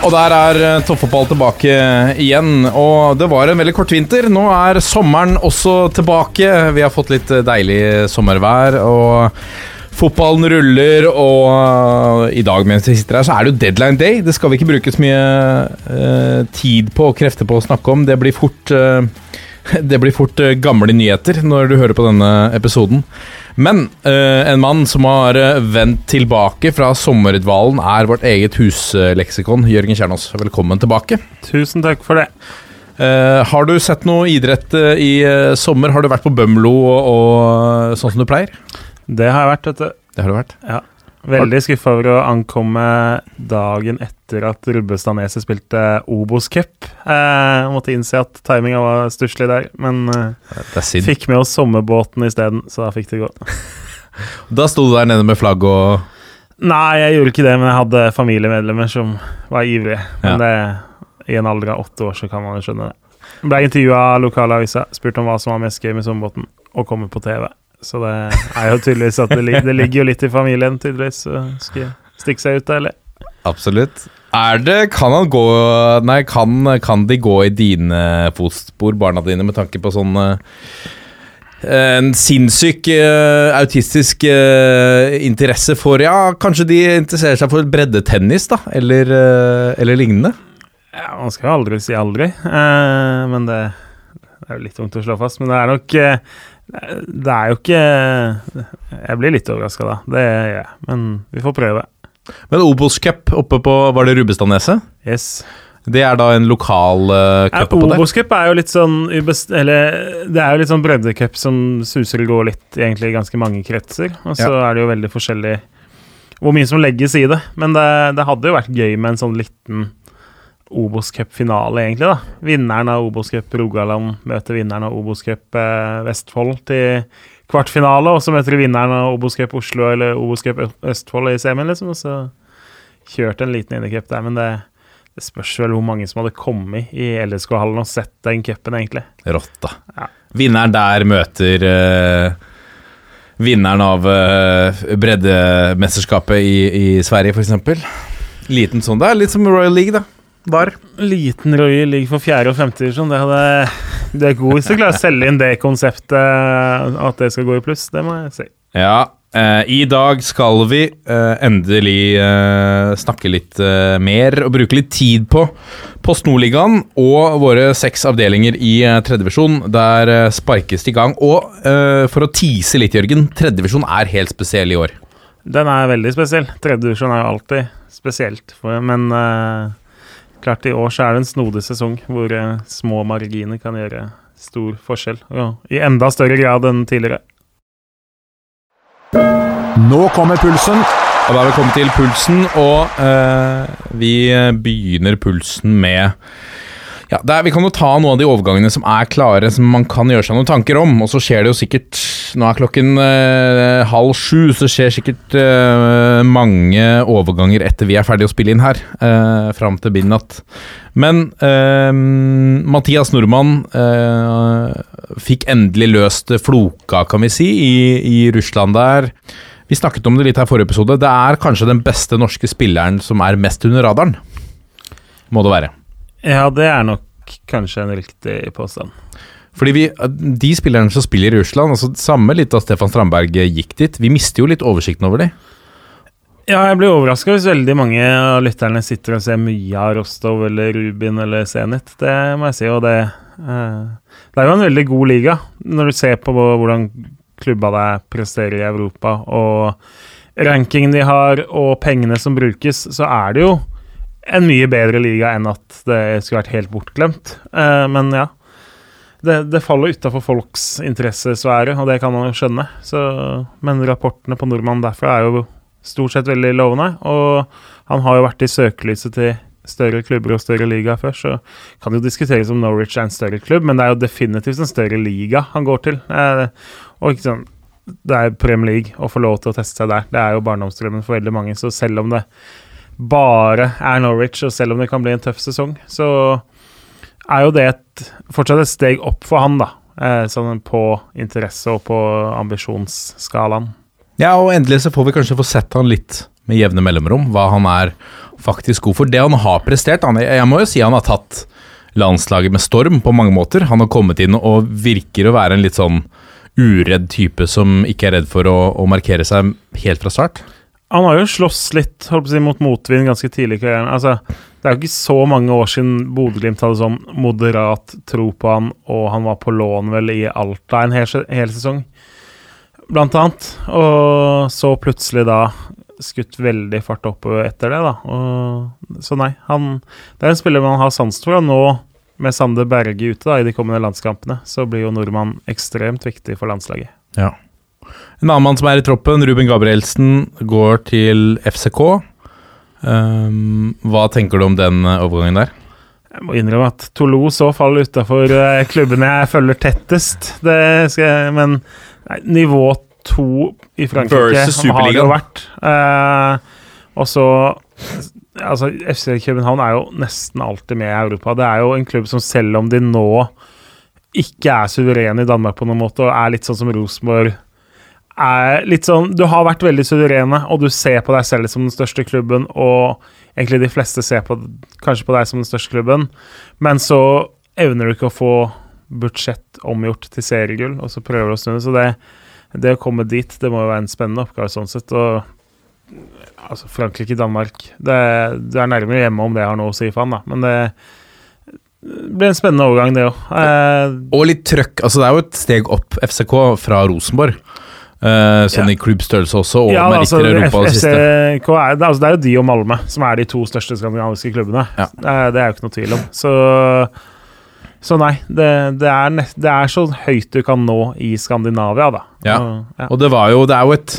Og der er eh, toppfotball tilbake igjen. Og det var en veldig kort vinter. Nå er sommeren også tilbake. Vi har fått litt deilig sommervær. og Fotballen ruller, og eh, i dag mens vi sitter her, så er det jo deadline day. Det skal vi ikke bruke så mye eh, tid på og krefter på å snakke om. Det blir fort eh, det blir fort eh, gamle nyheter når du hører på denne episoden. Men eh, en mann som har eh, vendt tilbake fra sommerdvalen, er vårt eget husleksikon. Jørgen Kjernås, velkommen tilbake. Tusen takk for det. Har du sett noe idrett i sommer? Har du vært på Bømlo og, og sånn som du pleier? Det har jeg vært, vet du. Det har du vært. Veldig skuffa over å ankomme dagen etter at Rubbestadneset spilte Obos-cup. Eh, måtte innse at timinga var stusslig der, men eh, fikk med oss sommerbåten isteden, så da fikk det gå. Da sto du der nede med flagg og Nei, jeg gjorde ikke det, men jeg hadde familiemedlemmer som var ivrige. Men det, i en alder av åtte år så kan man jo skjønne det. Ble intervjua av lokalavisa, spurt om hva som var mest gøy med sommerbåten, og komme på TV. Så det er jo tydeligvis at det, lig- det ligger jo litt i familien, tydeligvis. Skal stikke seg ut der, eller? Absolutt. Er det Kan han gå Nei, kan, kan de gå i dine fotspor, barna dine, med tanke på sånn eh, En sinnssyk uh, autistisk uh, interesse for Ja, kanskje de interesserer seg for breddetennis, da? Eller, uh, eller lignende? Ja, man skal jo aldri si aldri, eh, men det, det er jo litt tungt å slå fast. Men det er nok eh, Det er jo ikke Jeg blir litt overraska, da. Det gjør jeg. Men vi får prøve. Men Obos Cup oppe på Var det Rubbestadneset? Yes. Det er da en lokal uh, Ja, cup oppå der? Obos-cup er jo litt sånn. Eller det er jo litt sånn breddecup som suser og går litt egentlig i ganske mange kretser. Og så er det jo veldig forskjellig hvor mye som legges i det. Men det, det hadde jo vært gøy med en sånn liten Obos-cup-finale, egentlig. da. Vinneren av Obos-cup Rogaland møter vinneren av Obos-cup eh, Vestfold til kvartfinale, og så møter de vinneren av Obos-cup Oslo eller Obos-cup Østfold i semien, liksom. Og så kjørte en liten innercup der, men det, det spørs vel hvor mange som hadde kommet i LSK-hallen og sett den cupen, egentlig. Rått, da. Ja. Vinneren der møter uh vinneren av uh, breddemesterskapet i, i Sverige, f.eks. Liten sånn. Det er litt som Royal League, da. Var. Liten Roy ligger for fjerde- og femte divisjon. Det hadde Det er god hvis du klarer å selge inn det konseptet, at det skal gå i pluss. Det må jeg si. Ja. eh, I dag skal vi eh, endelig eh, snakke litt eh, mer og bruke litt tid på Post Nordligaen og våre seks avdelinger i uh, tredjedivisjon. Der eh, sparkes det i gang. Og eh, for å tease litt, Jørgen, Tredjevisjon er helt spesiell i år. Den er veldig spesiell. Tredjevisjon er jo alltid spesielt, for, men eh, klart i år så er det en snodig sesong hvor eh, små marginer kan gjøre stor forskjell. Ja, I enda større grad enn tidligere. Nå kommer pulsen. Og da er vi kommet til pulsen, og eh, vi begynner pulsen med ja, er, Vi kan jo ta noen av de overgangene som er klare, som man kan gjøre seg noen tanker om. Og så skjer det jo sikkert Nå er klokken eh, halv sju, så skjer sikkert eh, mange overganger etter vi er ferdig å spille inn her. Eh, fram til midnatt. Men eh, Mathias Nordmann eh, fikk endelig løst floka, kan vi si, i, i Russland der. Vi snakket om det litt her forrige episode. Det er kanskje den beste norske spilleren som er mest under radaren. Må det være. Ja, det er nok kanskje en riktig påstand. Fordi vi, De spillerne som spiller i Russland, altså samme litt da Stefan Strandberg gikk dit, vi mister jo litt oversikten over dem. Ja, jeg blir overraska hvis veldig mange av lytterne sitter og ser mye av Rostov eller Rubin eller Zenit. Det må jeg si. Og det eh, Det er jo en veldig god liga når du ser på hvordan klubba der presterer i Europa, og rankingen de har, og pengene som brukes, så er det jo en mye bedre liga enn at det skulle vært helt bortglemt. Uh, men ja. det, det faller utafor folks interessesfære, og det kan man jo skjønne. Så, men rapportene på nordmannen derfra er jo stort sett veldig lovende. Og han har jo vært i søkelyset til større klubber og større liga før, så kan det jo diskuteres om Norwich er en større klubb, men det er jo definitivt en større liga han går til. Uh, og ikke sånn Det er Premier League å få lov til å teste seg der. Det er jo barndomsdrømmen for veldig mange, så selv om det bare er Norwich, og selv om det kan bli en tøff sesong, så er jo det et, fortsatt et steg opp for han, da. Eh, sånn på interesse og på ambisjonsskalaen. Ja, og endelig så får vi kanskje få sett han litt med jevne mellomrom, hva han er faktisk god for. Det han har prestert han, Jeg må jo si han har tatt landslaget med storm på mange måter. Han har kommet inn og virker å være en litt sånn uredd type som ikke er redd for å, å markere seg helt fra start. Han har jo slåss litt holdt på å si, mot motvind ganske tidlig i karrieren. Altså, det er jo ikke så mange år siden Bodø-Glimt hadde sånn moderat tro på han, og han var på lån vel i Alta en hel, hel sesong, blant annet. Og så plutselig da skutt veldig fart opp etter det, da. Og, så nei, han Det er en spiller man har sans for. Og nå, med Sander Berge ute da, i de kommende landskampene, så blir jo nordmann ekstremt viktig for landslaget. Ja. En annen mann som er i troppen, Ruben Gabrielsen, går til FCK. Um, hva tenker du om den eh, overgangen der? Jeg må innrømme at Toulouse så faller utafor uh, klubbene jeg følger tettest. Det skal jeg, men nei, nivå to i Frankrike har det jo vært. Uh, og så Altså, FC København er jo nesten alltid med i Europa. Det er jo en klubb som selv om de nå ikke er suverene i Danmark på noen måte, og er litt sånn som Rosenborg er litt sånn Du har vært veldig suverene, og du ser på deg selv som den største klubben, og egentlig de fleste ser på, kanskje på deg som den største klubben, men så evner du ikke å få budsjett omgjort til seriegull, og så prøver du å snu det. Så det, det å komme dit, det må jo være en spennende oppgave sånn sett. Og altså, Frankrike-Danmark det, det er nærmere hjemme om det har noe å si for han, da. Men det blir en spennende overgang, det òg. Eh, Og litt trøkk. altså Det er jo et steg opp FCK fra Rosenborg. Eh, sånn Ja. i klubbstørrelse også, og ja, altså, Europa det siste. Er, det, altså, det er jo de og Malmö som er de to største skandinaviske klubbene. Ja. Eh, det er jo ikke noe tvil om. Så, så nei, det, det, er nett, det er så høyt du kan nå i Skandinavia, da. Ja. Ja. Og det var jo Det er jo et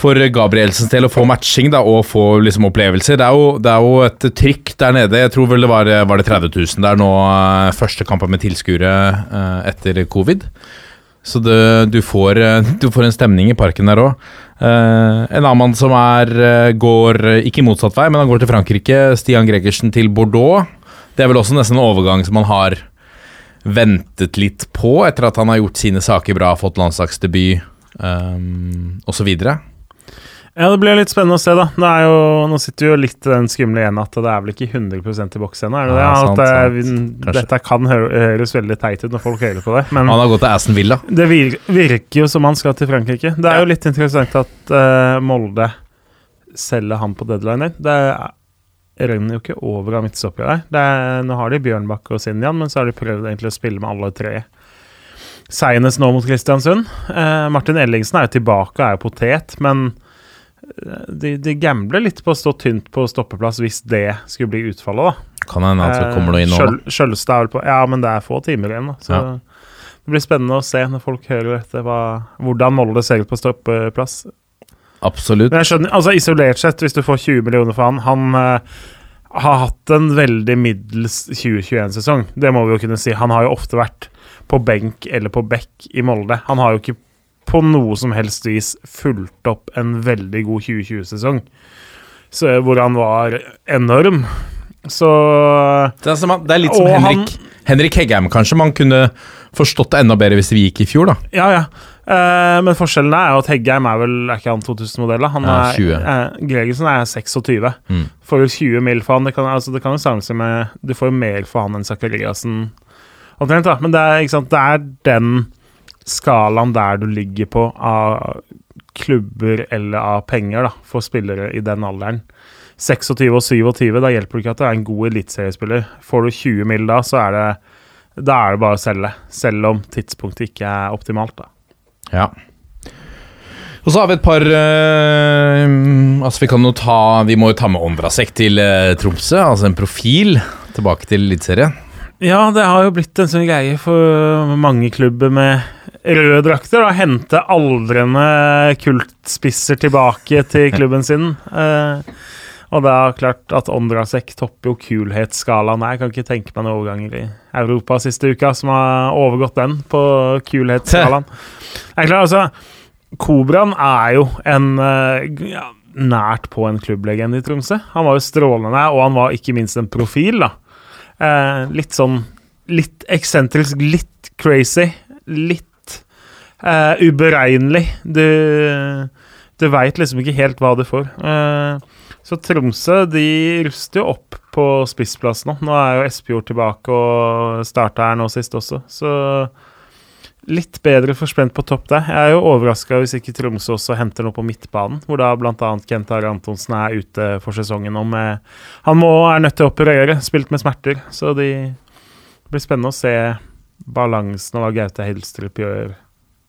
For Gabrielsens del å få matching da og få liksom opplevelser. Det er, jo, det er jo et trykk der nede. Jeg tror vel det var, var det 30 000 der nå, eh, første kampen med tilskuere eh, etter covid. Så det, du, får, eh, du får en stemning i parken der òg. en annen mann som er, eh, går eh, ikke motsatt vei, men han går til Frankrike. Stian Gregersen til Bordeaux. Det er vel også nesten en overgang som han har ventet litt på, etter at han har gjort sine saker bra, fått landslagsdebut um, osv. Ja, det blir litt spennende å se, da. Det er jo, nå sitter vi jo litt i den skumle ene at det er vel ikke 100 i boks ennå, det det? Ja, sant, at sant. dette kan hø høres veldig teit ut når folk hører på det, men Han har gått til Aston Villa. det virker jo som han skal til Frankrike. Det er jo litt interessant at uh, Molde selger han på deadline. Det er- renner jo ikke over av midtstoppere der. Det er, nå har de Bjørnbakk og Sinjan, men så har de prøvd egentlig å spille med alle tre. Senest nå mot Kristiansund. Uh, Martin Ellingsen er jo tilbake og er jo potet, men eh, de, de gambler litt på å stå tynt på stoppeplass hvis det skulle bli utfallet, da. Kan hende at det kommer noe inn nå. da. Skjølstad er vel på Ja, men det er få timer igjen, da. Så Ja. det blir spennende å se når folk hører dette, hva, hvordan Molde ser ut på stoppeplass. Absolutt. Men jeg skjønner, altså isolert sett, hvis du får 20 millioner for han Han uh, har hatt en veldig middels 2021-sesong. Det må vi jo kunne si. Han har jo ofte vært på benk eller på bekk i Molde. Han har jo ikke på noe som helst vis fulgt opp en veldig god 2020-sesong, hvor han var enorm. Så Det er, som, det er litt som Henrik, han- Henrik, Heggheim, kanskje. Man kunne forstått det enda bedre hvis vi gikk i fjor, da. Ja, ja. Eh, men forskjellen er jo at Heggheim er vel Er ikke han 2000-modell? da? Han Ja, er 20. eh, Gregersen er 26. Mm. Får jo 20 mil for han. Det kan, altså, det kan jo sammenlignes med Du får jo mer for han enn Zakariassen. Omtrent, da. Men det er, sant, det er den skalaen der du ligger på av klubber eller av penger da, for spillere i den alderen. 26 og 27, da hjelper det ikke at du er en god eliteseriespiller. Får du 20 mil da, så er det da er det bare å selge. Selv om tidspunktet ikke er optimalt, da. Ja. Og så har vi et par øh, Altså, vi kan jo ta Vi må jo ta med Ondrasek til øh, Tromsø. Altså en profil tilbake til Eliteserien. Ja, det har jo blitt en sånn greie for mange klubber med røde drakter. og hente aldrende kultspisser tilbake til klubben sin. Uh, og det er klart at Ondrasek topper jo kulhetsskalaen her. Jeg kan ikke tenke meg noen overganger i Europa siste uka som har overgått den på kulhetsskalaen. Det er klart, altså Kobraen er jo en eh, ja, nært på en klubblegende i Tromsø. Han var jo strålende, og han var ikke minst en profil. da. Eh, litt sånn Litt eksentrisk, litt crazy, litt eh, uberegnelig. Du, du veit liksom ikke helt hva du får. Uh, så Tromsø de ruster jo opp på spissplass nå. Nå er jo Espejord tilbake og starta her nå sist også, så litt bedre forspent på topp der. Jeg er jo overraska hvis ikke Tromsø også henter noe på midtbanen, hvor da bl.a. Kent Are Antonsen er ute for sesongen med Han må, er nødt til å operere, spilt med smerter, så de, det blir spennende å se balansen og hva Gaute Helstrup gjør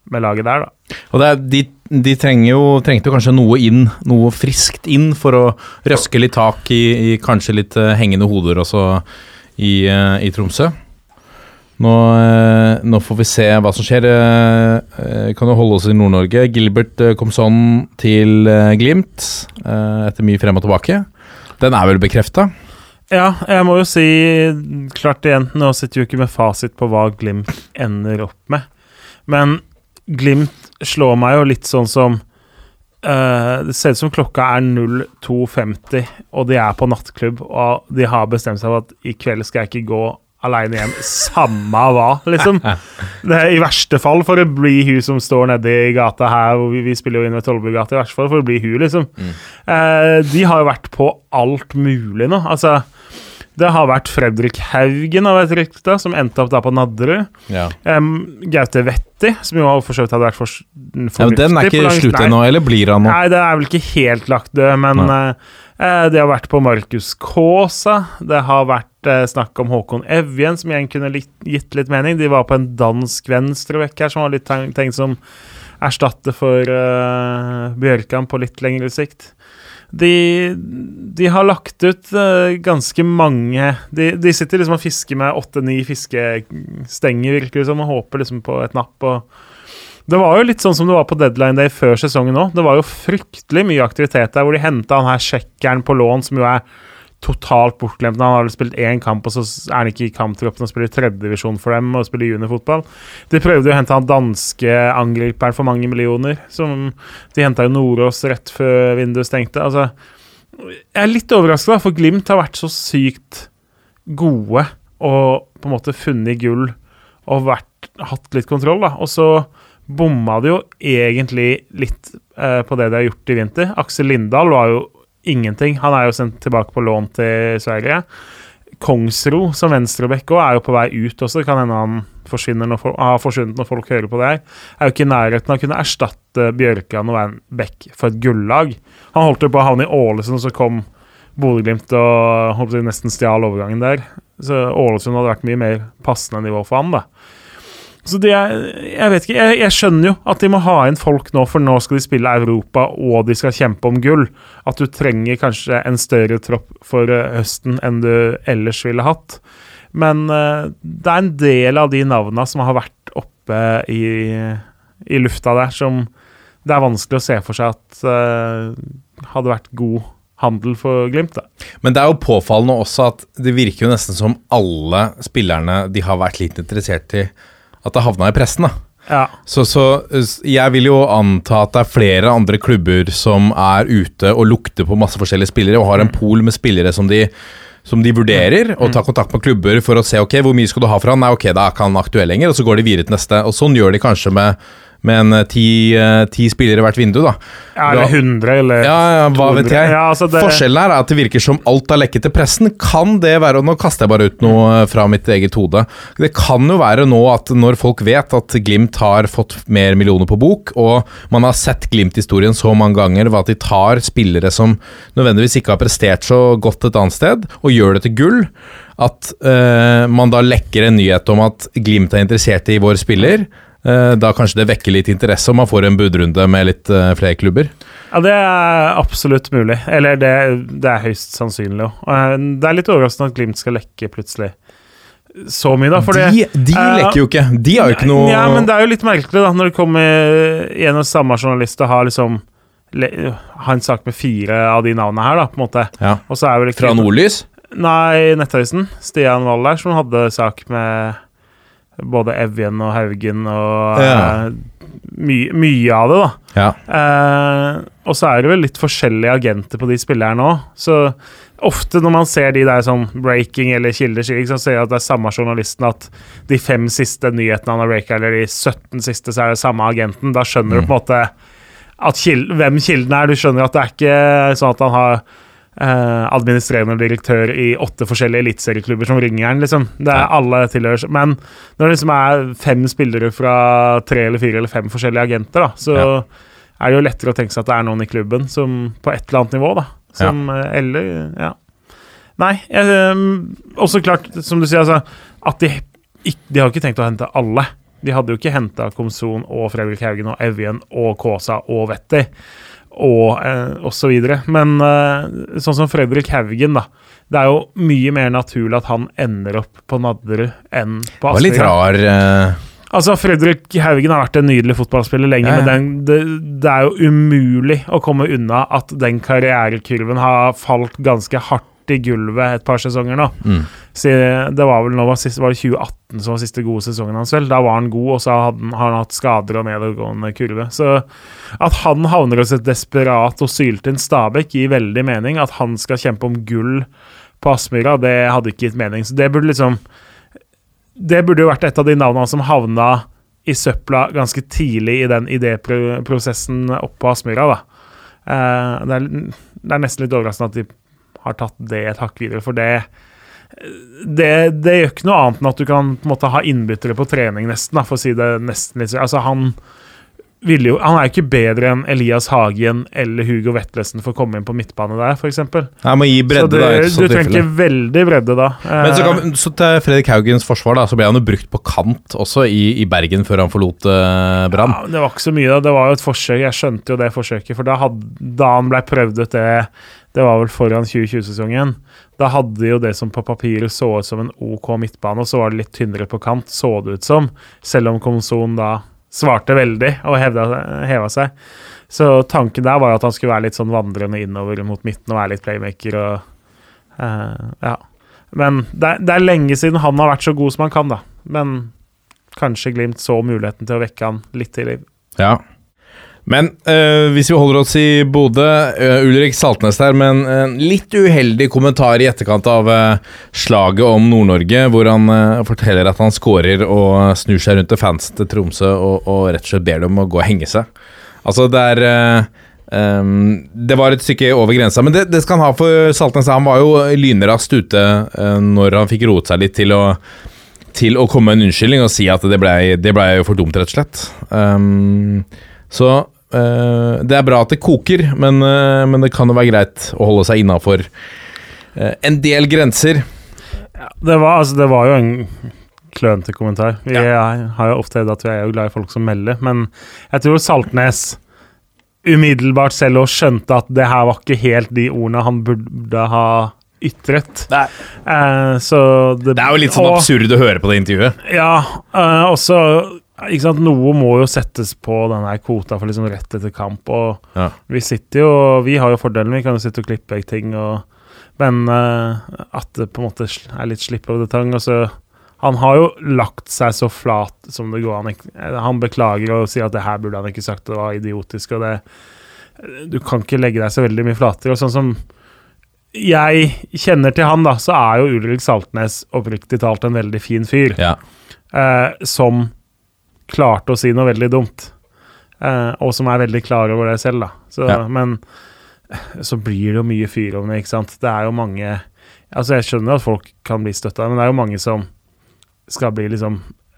med laget der, da. Og det er, de, de trenger jo, trengte jo kanskje noe inn, noe friskt inn, for å røske litt tak i, i kanskje litt eh, hengende hoder også i, eh, i Tromsø. Nå, eh, nå får vi se hva som skjer. Kan jo holde oss i Nord-Norge. Gilbert kom sånn til Glimt etter mye frem og tilbake. Den er vel bekrefta? Ja, jeg må jo si klart igjen, nå sitter jo ikke med fasit på hva Glimt ender opp med. Men Glimt slår meg jo litt sånn som uh, Det ser ut som klokka er 02.50, og de er på nattklubb, og de har bestemt seg for at i kveld skal jeg ikke gå aleine hjem, samme hva, liksom. Det er I verste fall for å bli hun som står nede i gata her, hvor vi, vi spiller jo inn ved Tollbugata, i verste fall for å bli hun, liksom. Uh, de har jo vært på alt mulig nå. Altså det har vært Fredrik Haugen av et rykte, som endte opp da på Nadderud. Ja. Um, Gaute Vetti, som jo for så vidt hadde vært for, ja men den er ikke slutt ennå, eller blir han nå? Nei, det er vel ikke helt lagt død, men eh, det har vært på Markus Kaasa. Det har vært uh, snakk om Håkon Evjen, som igjen kunne litt, gitt litt mening. De var på en dansk venstrevekk her som var litt tenkt som erstatte for uh, Bjørkan på litt lengre sikt. De, de har lagt ut uh, ganske mange de, de sitter liksom og fisker med åtte-ni fiskestenger, virker som, og håper liksom på et napp. det var jo litt sånn som det var på deadline day før sesongen òg. Det var jo fryktelig mye aktivitet der, hvor de henta han her sjekkeren på lån, som jo er totalt bortglemt. Han har spilt én kamp, og så er han ikke i kamptroppen og spiller tredjedivisjon for dem og spiller juniorfotball. De prøvde jo å hente han danske angriperen for mange millioner. Som de henta jo Nordås rett før vinduet stengte. Altså, jeg er litt overraska, for Glimt har vært så sykt gode og på en måte funnet gull og vært, hatt litt kontroll, da. Og så bomma de jo egentlig litt eh, på det de har gjort i vinter. Aksel Lindahl var jo ingenting. Han er jo sendt tilbake på lån til Sverige. Kongsro som venstrebekk òg er jo på vei ut også. Det kan hende han forsvinner når folk, har forsvunnet når folk hører på det her. Er jo ikke i nærheten av å kunne erstatte Bjørkan og være en bekk for et gullag. Han holdt jo på å havne i Ålesund, så kom Bodø-Glimt og håper jeg, nesten stjal overgangen der. Så Ålesund hadde vært mye mer passende nivå for han, da. Så det er, jeg vet ikke, jeg, jeg skjønner jo at de må ha inn folk nå, for nå skal de spille Europa og de skal kjempe om gull. At du trenger kanskje en større tropp for eh, høsten enn du ellers ville hatt. Men uh, det er en del av de navna som har vært oppe i, i lufta der, som det er vanskelig å se for seg at uh, hadde vært god handel for Glimt. da. Men det er jo påfallende også at det virker jo nesten som alle spillerne de har vært litt interessert i, at det havna i pressen. da. Ja. Så, så jeg vil jo anta at det er flere andre klubber som er ute og lukter på masse forskjellige spillere, og har en pool med spillere som de, som de vurderer, og tar kontakt med klubber for å se ok, hvor mye skal du ha for han. Nei, ok, da er ikke han aktuell lenger, og så går de videre til neste. Og sånn gjør de kanskje med, med en eh, ti, eh, ti spillere hvert vindu, da. ja, eller 100, eller Ja, ja, hva 200. vet jeg. Ja, altså det, Forskjellen her er at det virker som alt har lekket til pressen. Kan det være, og nå kaster jeg bare ut noe eh, fra mitt eget hode, det kan jo være nå at når folk vet at Glimt har fått mer millioner på bok, og man har sett Glimt-historien så mange ganger ved at de tar spillere som nødvendigvis ikke har prestert så godt et annet sted, og gjør det til gull, at uh, man da lekker en nyhet om at Glimt er interessert i vår spiller. Eh, da kanskje det vekker litt interesse, om man får en budrunde med litt eh, flere klubber. Ja, det er absolutt mulig. Eller det, det er høyst sannsynlig òg. Det er litt overraskende at Glimt skal lekke plutselig så mye, da. Fordi, de de uh, leker jo ikke. De har jo ikke noe Ja, men det er jo litt merkelig, da, når det kommer en og samme journalist og har liksom le- har en sak med fire av de navnene her, da, på en måte. Ja. Og så er vel ikke Fra Nordlys? Nei, Nettavisen. Stian Waller, som hadde sak med både Evjen og Haugen og Ja. uh, my, mye av det, da. Ja. Uh, og så er det vel litt forskjellige agenter på de spillerne òg. Så ofte når man ser de der sånn breaking eller kilder, så ser jeg at det er samme journalisten at de fem siste nyhetene han har breaka, eller de 17 siste, så er det samme agenten. Da skjønner du på en måte at kil hvem kilden er. Du skjønner at det er ikke sånn at han har eh, administrerende direktør i åtte forskjellige eliteserieklubber som ringeren, liksom. Det er alle tilhører Men når det liksom er fem spillere fra tre eller fire eller fem forskjellige agenter, da, så Ja. er det jo lettere å tenke seg at det er noen i klubben som på et eller annet nivå, da. Som ja. Eller Ja. Nei, jeg, eh, også klart, som du sier, altså At de De har jo ikke tenkt å hente alle. De hadde jo ikke henta Komson og Fredrik Haugen og Evjen og Kaasa og Vetti og, eh, og så videre. Men eh, sånn som Fredrik Haugen, da. Det er jo mye mer naturlig at han ender opp på Nadderud enn på Det litt rar uh... Altså, Fredrik Haugen har vært en nydelig fotballspiller lenge, Ja, ja. men den, det, det er jo umulig å komme unna at den karrierekurven har falt ganske hardt i gulvet et par sesonger nå. Mm. Det var vel nå var, det 2018 som var siste gode sesongen hans, vel. Da var han god, og så han, har han hatt skader og nedadgående kurve. Så at han havner hos et desperat og syltynt Stabæk, gir veldig mening. At han skal kjempe om gull på Aspmyra, det hadde ikke gitt mening. Så det burde liksom Det burde jo vært et av de navnene som havna i søpla ganske tidlig i den idéprosessen oppå Aspmyra, da. Eh, det, er, det er nesten litt overraskende at de har tatt det et hakk videre, for det det, det gjør ikke noe annet enn at du kan på en måte ha innbyttere på trening, nesten, da, for å si det nesten litt sånn. Altså, han ville jo Han er jo ikke bedre enn Elias Hagen eller Hugo Vetlesen for å komme inn på midtbane der, f.eks. Så det, da. du trenger veldig bredde da. Men så, Eh, kan, så til Fredrik Haugens forsvar, da, så ble han jo brukt på kant også i, i Bergen før han forlot uh, Brann. Ja, det var ikke så mye. da. Det var jo et forsøk. Jeg skjønte jo det forsøket. For da, hadde, da han ble prøvd ut det Det var vel foran 2020-sesongen. Da hadde jo det som på papiret så ut som en OK midtbane, og så var det litt tynnere på kant, så det ut som. Selv om Komson da svarte veldig og hevda, heva seg. Så tanken der var at han skulle være litt sånn vandrende innover mot midten og være litt playmaker og uh, Ja. Men det, er- det er lenge siden han har vært så god som han kan, da. Men kanskje Glimt så muligheten til å vekke han litt til liv. Ja. Men øh, hvis vi holder oss i Bodø øh, Ulrik Saltnes der med en, øh, litt uheldig kommentar i etterkant av eh, slaget om Nord-Norge, hvor han eh, forteller at han scorer og snur seg rundt til fansen til Tromsø og, og rett og slett ber dem å gå og henge seg. Altså, det er eh, Det var et stykke over grensa, men det, det skal han ha for Saltnes. Han var jo lynraskt ute eh, når han fikk roet seg litt til å til å komme med en unnskyldning og si at det blei ble for dumt, rett og slett. Um, så eh, det er bra at det koker, men, eh, men det kan jo være greit å holde seg innafor en del grenser. Det var, altså, det var jo en klønete kommentar. Vi ja. har jo ofte at vi er jo glad i folk som melder, men jeg tror Saltnes umiddelbart selv også skjønte at det her var ikke helt de ordene han burde ha ytret. Eh, så det, Det er jo litt sånn og- absurd å høre på det intervjuet. Ja, eh, også ikke sant, Noe må jo settes på den her kvota for liksom rett etter kamp. Og Ja. vi sitter jo Vi har jo fordelen, vi kan jo sitte og klippe vekk ting. Og, men uh, at det på en måte er litt slipp av detang. Og så Han har jo lagt seg så flat som det går an. Han beklager og sier at det her burde han ikke sagt, det var idiotisk. og det Du kan ikke legge deg så veldig mye flatere. Og sånn som jeg kjenner til han, da, så er jo Ulrik Saltnes oppriktig talt en veldig fin fyr Ja. eh, som klarte å si noe veldig dumt. Eh, og som er veldig klar over det selv, da. Så, Ja. Men så blir det jo mye fyrovner, det, ikke sant. Det er jo mange Altså, jeg skjønner at folk kan bli støtta, men det er jo mange som skal bli liksom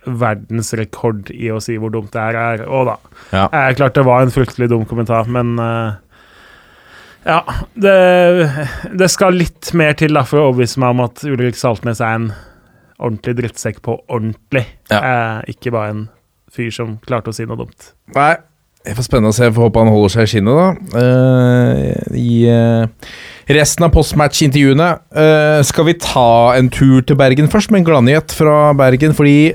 verdensrekord i å si hvor dumt det her er. Og da. Ja. Eh, klart det var en fryktelig dum kommentar, men eh, ja, det, det skal litt mer til da for å overbevise meg om at Ulrik Saltnes er en ordentlig drittsekk på ordentlig. Ja. Eh, ikke bare en fyr som klarte å si noe dumt. Nei. Det får spennende å se. Jeg Får håpe han holder seg i skinnet, da. Uh, I uh, resten av postmatch-intervjuene uh, skal vi ta en tur til Bergen først, med en gladnyhet fra Bergen, fordi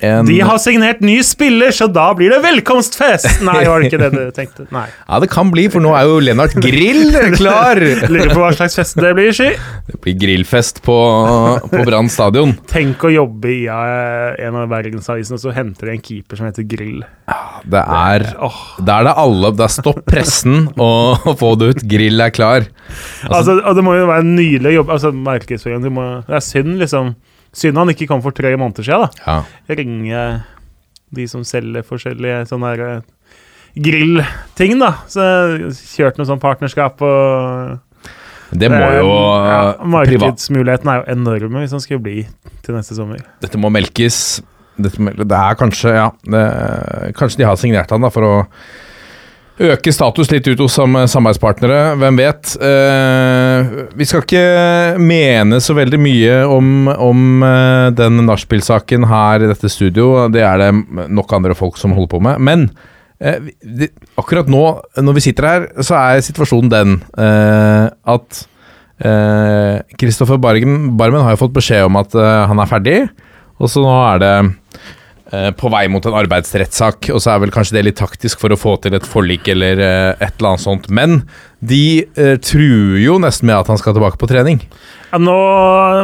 en De har signert ny spiller, så da blir det velkomstfest! Nei, var det ikke det du tenkte? Nei. Ja, det kan bli, for nå er jo Lennart Grill klar! Lurer på hva slags fest det blir, Sky. Det blir grillfest på, på Brann stadion. Tenk å jobbe i eh, en av bergensavisene, og så henter de en keeper som heter Grill. Det er det Da er det alle Da stopp pressen og få det ut. Grill er klar. altså, og det må jo være en nylig jobb. Altså, markedsføring Det er synd, liksom. Synd han ikke kom for tre måneder siden, da. Ja. ringe de som selger forskjellige sånne eh, grillting, da. Så kjørt noe sånn partnerskap og Det må jo ja, privat Markedsmulighetene er jo enorme hvis han skal bli til neste sommer. Dette må melkes. Dette, det er kanskje Ja, det, kanskje de har signert han da for å øke status litt ut hos samarbeidspartnere. Hvem vet? Eh, vi skal ikke mene så veldig mye om, om eh, den nachspiel-saken her i dette studio. Det er det nok andre folk som holder på med. Men eh, akkurat nå, når vi sitter her, så er situasjonen den at Kristoffer Barmen har jo fått beskjed om at han er ferdig, og så nå er det på vei mot en arbeidsrettssak, og så er vel kanskje det litt taktisk for å få til et forlik eller eh, et eller annet sånt. Men de eh, truer jo nesten med at han skal tilbake på trening. Ja, nå,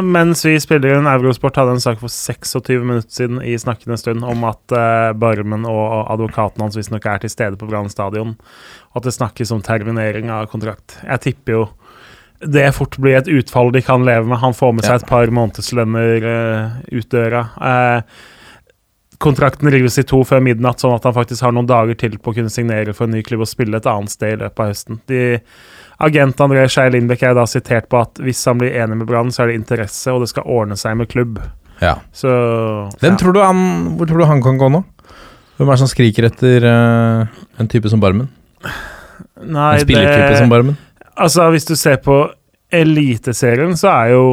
mens vi spiller inn Eurosport, hadde en sak for 26 minutter siden i snakkende stund om at eh, Barmen og advokaten hans visstnok er til stede på Brann stadion. At det snakkes om terminering av kontrakt. Jeg tipper jo det fort blir et utfall de kan leve med. Han får med seg et par månedslønner eh, ut døra. Eh, kontrakten rives i to før midnatt, sånn at han faktisk har noen dager til på å kunne signere for en ny klubb og spille et annet sted i løpet av høsten. De, agent André Skei Lindbekk er da sitert på at hvis han blir enig med Brann, så er det interesse, og det skal ordne seg med klubb. Ja. Så ja. tror du han, hvor tror du han kan gå nå? Hvem er det som skriker etter uh, en type som Barmen? Nei, En spillertype det- som Barmen? Altså, hvis du ser på Eliteserien, så er jo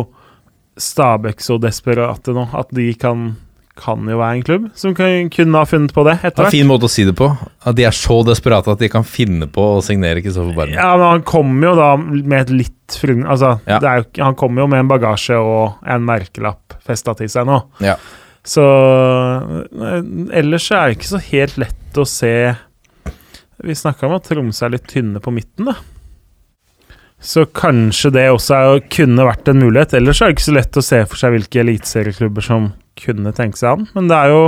Stabæk så desperate nå at de kan kan jo være en klubb som kan, kunne ha funnet på det Etter Det er en fin måte å si det på. At de er så desperate at de kan finne på å signere Kristoffer Barmen. Ja, men han kommer jo da med et litt frun... Altså, Ja. det jo, han kommer jo med en bagasje og en merkelapp festa til seg nå. Ja. Så eh, Ellers er det ikke så helt lett å se Vi snakka om at Tromsø er litt tynne på midten, da. Så kanskje det også er, kunne vært en mulighet. Ellers er det ikke så lett å se for seg hvilke eliteserieklubber som kunne tenke seg an. Men det er jo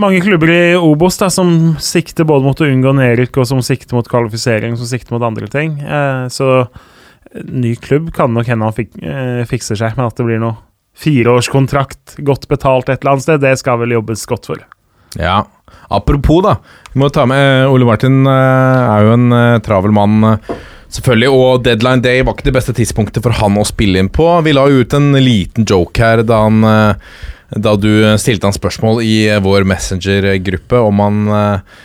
mange klubber i Obos da, som sikter både mot å unngå nedrykk, og som sikter mot kvalifisering, som sikter mot andre ting. Eh, så ny klubb kan nok hende han fik, eh, fikser seg, men at det blir noe fireårskontrakt, godt betalt et eller annet sted, det skal vel jobbes godt for. Ja. Apropos, da. Vi må ta med Ole Martin eh, er jo en eh, travel mann, eh, selvfølgelig. Og deadline day var ikke det beste tidspunktet for han å spille inn på. Vi la jo ut en liten joke her da han eh, Da du stilte han spørsmål i eh, vår Messenger-gruppe om han eh,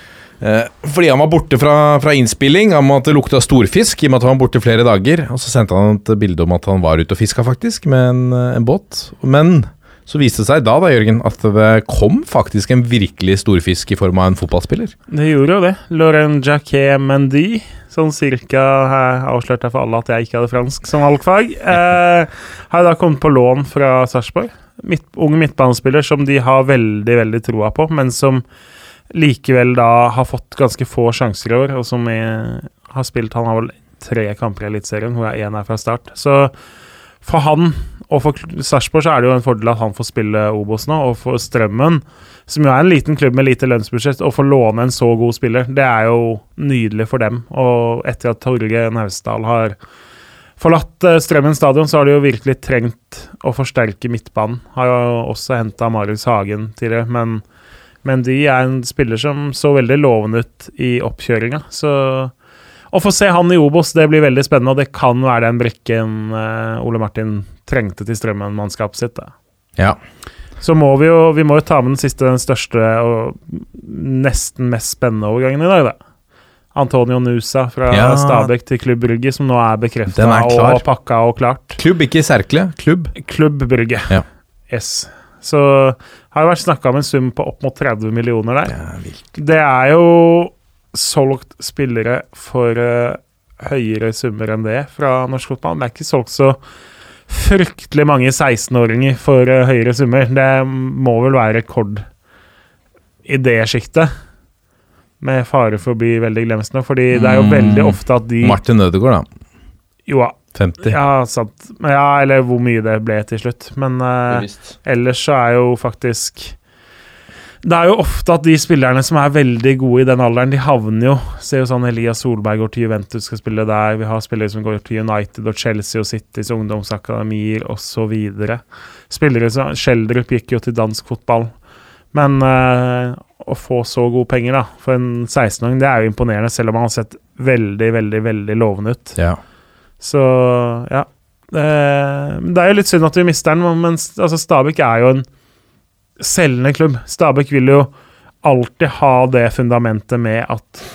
eh, fordi han var borte fra, fra innspilling, om at det lukta storfisk, i og med at han var borte flere dager. Og så sendte han et bilde om at han var ute og fiska, faktisk, med en, eh, en båt. Men så viste det seg da, da, Jørgen, at det kom faktisk en virkelig storfisk i form av en fotballspiller. Det gjorde jo det. Laurent Jacquet Mendy, sånn cirka jeg avslørte jeg for alle at jeg ikke hadde fransk som valgfag, eh, har da kommet på lån fra Sarpsborg. Midt, ung midtbanespiller som de har veldig, veldig troa på, men som likevel da har fått ganske få sjanser i år, og som har spilt Han har vel tre kamper i Eliteserien, hvor én er fra start. Så for han og for Sarpsborg er det jo en fordel at han får spille Obos nå, og for Strømmen, som jo er en liten klubb med lite lønnsbudsjett, å få låne en så god spiller, det er jo nydelig for dem. Og etter at Torgeir Naustdal har forlatt eh, Strømmen stadion, så har de jo virkelig trengt å forsterke midtbanen. Har jo også henta Marius Hagen tidligere, men, men de er en spiller som så veldig lovende ut i oppkjøringa. Så å få se han i Obos, det blir veldig spennende, og det kan være den brikken eh, Ole Martin trengte til Strømmen-mannskapet sitt. Da. Ja. Så må vi jo vi må jo ta med den siste, den største og nesten mest spennende overgangen i dag, da. Antonio Nusa fra Ja. Stabæk til Klubb Brygge, som nå er bekrefta og pakka og klart. Klubb, ikke Serkle. Klubb. Klubb Brygge. Ja. Yes. Så har jo vært snakka om en sum på opp mot 30 millioner der. Det er. Det er jo solgt spillere for uh, høyere summer enn det fra norsk fotball. Det er ikke solgt så fryktelig mange 16-åringer for eh, høyere summer. Det må vel være rekord i det sjiktet. Med fare for å bli veldig glemsk nå, fordi det er jo Mm. veldig ofte at de Martin Ødegaard, da. Jo, da. 50. ja, sant. Ja, eller hvor mye det ble til slutt. Men uh, ellers så er jo faktisk Det er jo ofte at de spillerne som er veldig gode i den alderen, de havner jo Ser jo sånn Elias Solberg går til Juventus, skal spille der. Vi har spillere som går til United og Chelsea og Citys ungdomsakademier osv. Spillere som Schjelderup gikk jo til dansk fotball. Men øh, å få så gode penger da for en 16-åring, det er jo imponerende, selv om han har sett veldig, veldig, veldig lovende ut. Ja. Så ja. Det, det er jo litt synd at vi mister den, men altså, Stabæk er jo en selgende klubb. Stabæk vil jo alltid ha det fundamentet med at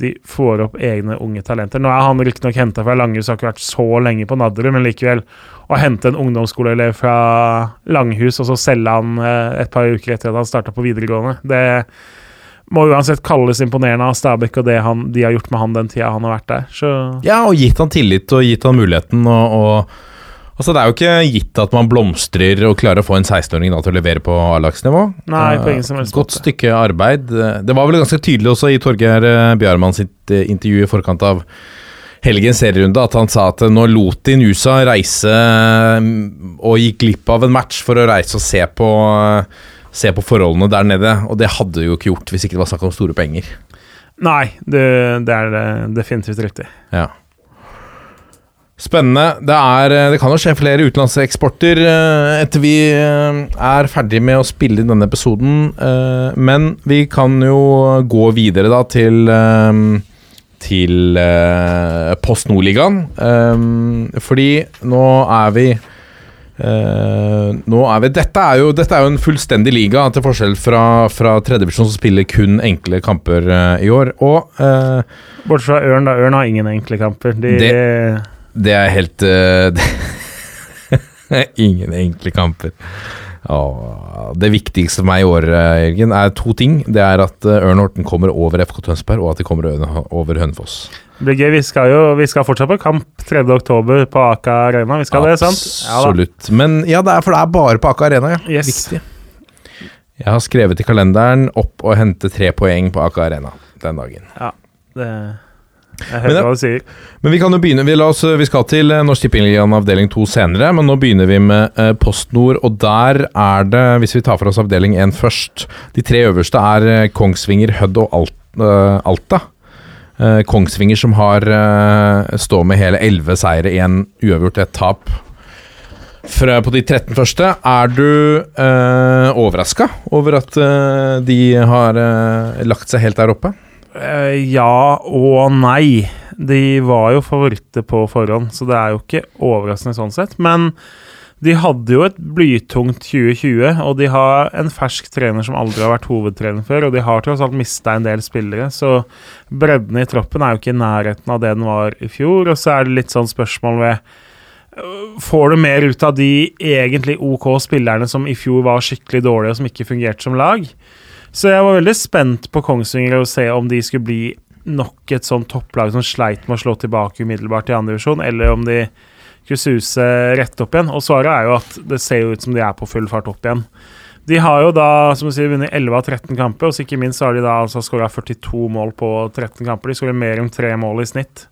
de får opp egne unge talenter. Nå er han riktignok henta fra Langhus, har ikke vært så lenge på Nadderud, men likevel. Å hente en ungdomsskoleelev fra Langhus og så selge han eh, et par uker etter at han starta på videregående, det må uansett kalles imponerende av Stabæk og det han, de har gjort med han den tida han har vært der. Så Ja, og gitt han tillit og gitt han muligheten. Og, og altså Det er jo ikke gitt at man blomstrer og klarer å få en 16-åring da til å levere på A-lagsnivå. Helst Godt stykke arbeid. Det var vel ganske tydelig også i Torgeir eh, Bjarmann sitt eh, intervju i forkant av helgens serierunde at han sa at nå lot de Nusa reise mm, og gikk glipp av en match for å reise og se på, se på forholdene der nede. Og det hadde de jo ikke gjort hvis ikke det var snakk om store penger. Nei, det, det er definitivt riktig. Ja. Spennende. Det, er, eh, det kan jo skje flere utenlandseksporter eh, etter vi eh, er ferdig med å spille inn denne episoden. Men vi kan jo gå videre da til Til Post Nord-ligaen. Fordi nå er vi nå er vi, dette, er jo, dette er jo en fullstendig liga, til forskjell fra, fra tredjevisjon som spiller kun enkle kamper i år. Og Bortsett fra Ørn, da. Ørn har ingen enkle kamper. De, Det er helt uh, det, Ingen enkle kamper. Åh, det viktigste for meg i år, eh, Jørgen, er to ting. Det er at eh, Ørn Horten kommer over FK Tønsberg, og at de kommer over- Hønefoss. det blir gøy. Vi skal jo vi skal fortsatt på kamp 3. oktober på Aka Arena. Vi skal det, sant? Ja. Absolutt. Men ja, det er for det er bare på Aka Arena, ja. Yes. Viktig. Jeg har skrevet i kalenderen opp og hente tre poeng på Aka Arena den dagen. Ja, Det, Men sier. Men vi kan jo begynne, vi, oss, vi skal til eh, Norsk Tippingligaen avdeling 2 senere, men nå begynner vi med eh, PostNord. Og der er det, hvis vi tar for oss avdeling 1 først De tre øverste er eh, Kongsvinger, Hødd og Alt, uh, Alta. Uh, Kongsvinger som har uh, står med hele 11 seire, én uavgjort, ett tap. Fra, på de 13 første, er du uh, overraska over at eh, de har eh, lagt seg helt der oppe? Eh, ja og nei. De var jo favoritter på forhånd, så det er jo ikke overraskende sånn sett. Men de hadde jo et blytungt 2020, og de har en fersk trener som aldri har vært hovedtrener før, og de har tross alt mista en del spillere, så bredden i troppen er jo ikke i nærheten av det den var i fjor. Og så er det litt sånn spørsmål ved øh, Får du mer ut av de egentlig OK spillerne som i fjor var skikkelig dårlige, og som ikke fungerte som lag? Så jeg var veldig spent på Kongsvinger og se om de skulle bli nok et sånn topplag som sleit med å slå tilbake umiddelbart i andre divisjon, eller om de skulle suse rett opp igjen. Og svaret er jo at det ser jo ut som de er på full fart opp igjen. De har jo da som du sier, vunnet 11 av 13 kamper, og ikke minst har de da altså skåra 42 mål på 13 kamper. De skårer mer enn tre mål i snitt.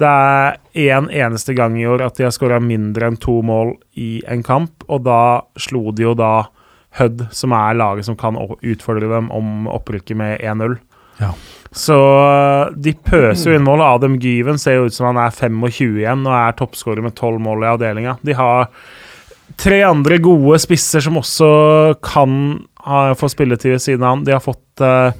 Det er én en eneste gang i år at de har skåra mindre enn to mål i en kamp, og da slo de jo da Hødd, som er laget som kan utfordre dem om opprykket med 1-0. Ja. Så øh, de pøser jo inn mål. Adam Gyven ser jo ut som han er 25 igjen og er toppskårer med 12 mål i avdelinga. De har tre andre gode spisser som også kan ha, få spilletid ved siden av han. De har fått øh,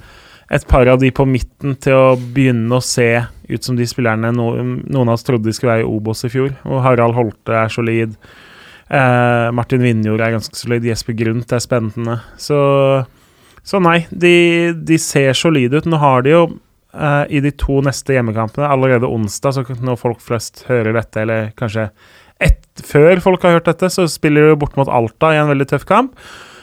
et par av de på midten til å begynne å se ut som de spillerne no, noen av oss trodde de skulle være i Obos i fjor. Og Harald Holte er solid. Eh, Martin Vinjord er ganske solid. Jesper Grundt er spennende. Så, så nei, de, de ser solide ut. Nå har de jo eh, i de to neste hjemmekampene allerede onsdag, så når folk flest hører dette, eller kanskje et, før folk har hørt dette, så spiller de bort mot Alta i en veldig tøff kamp.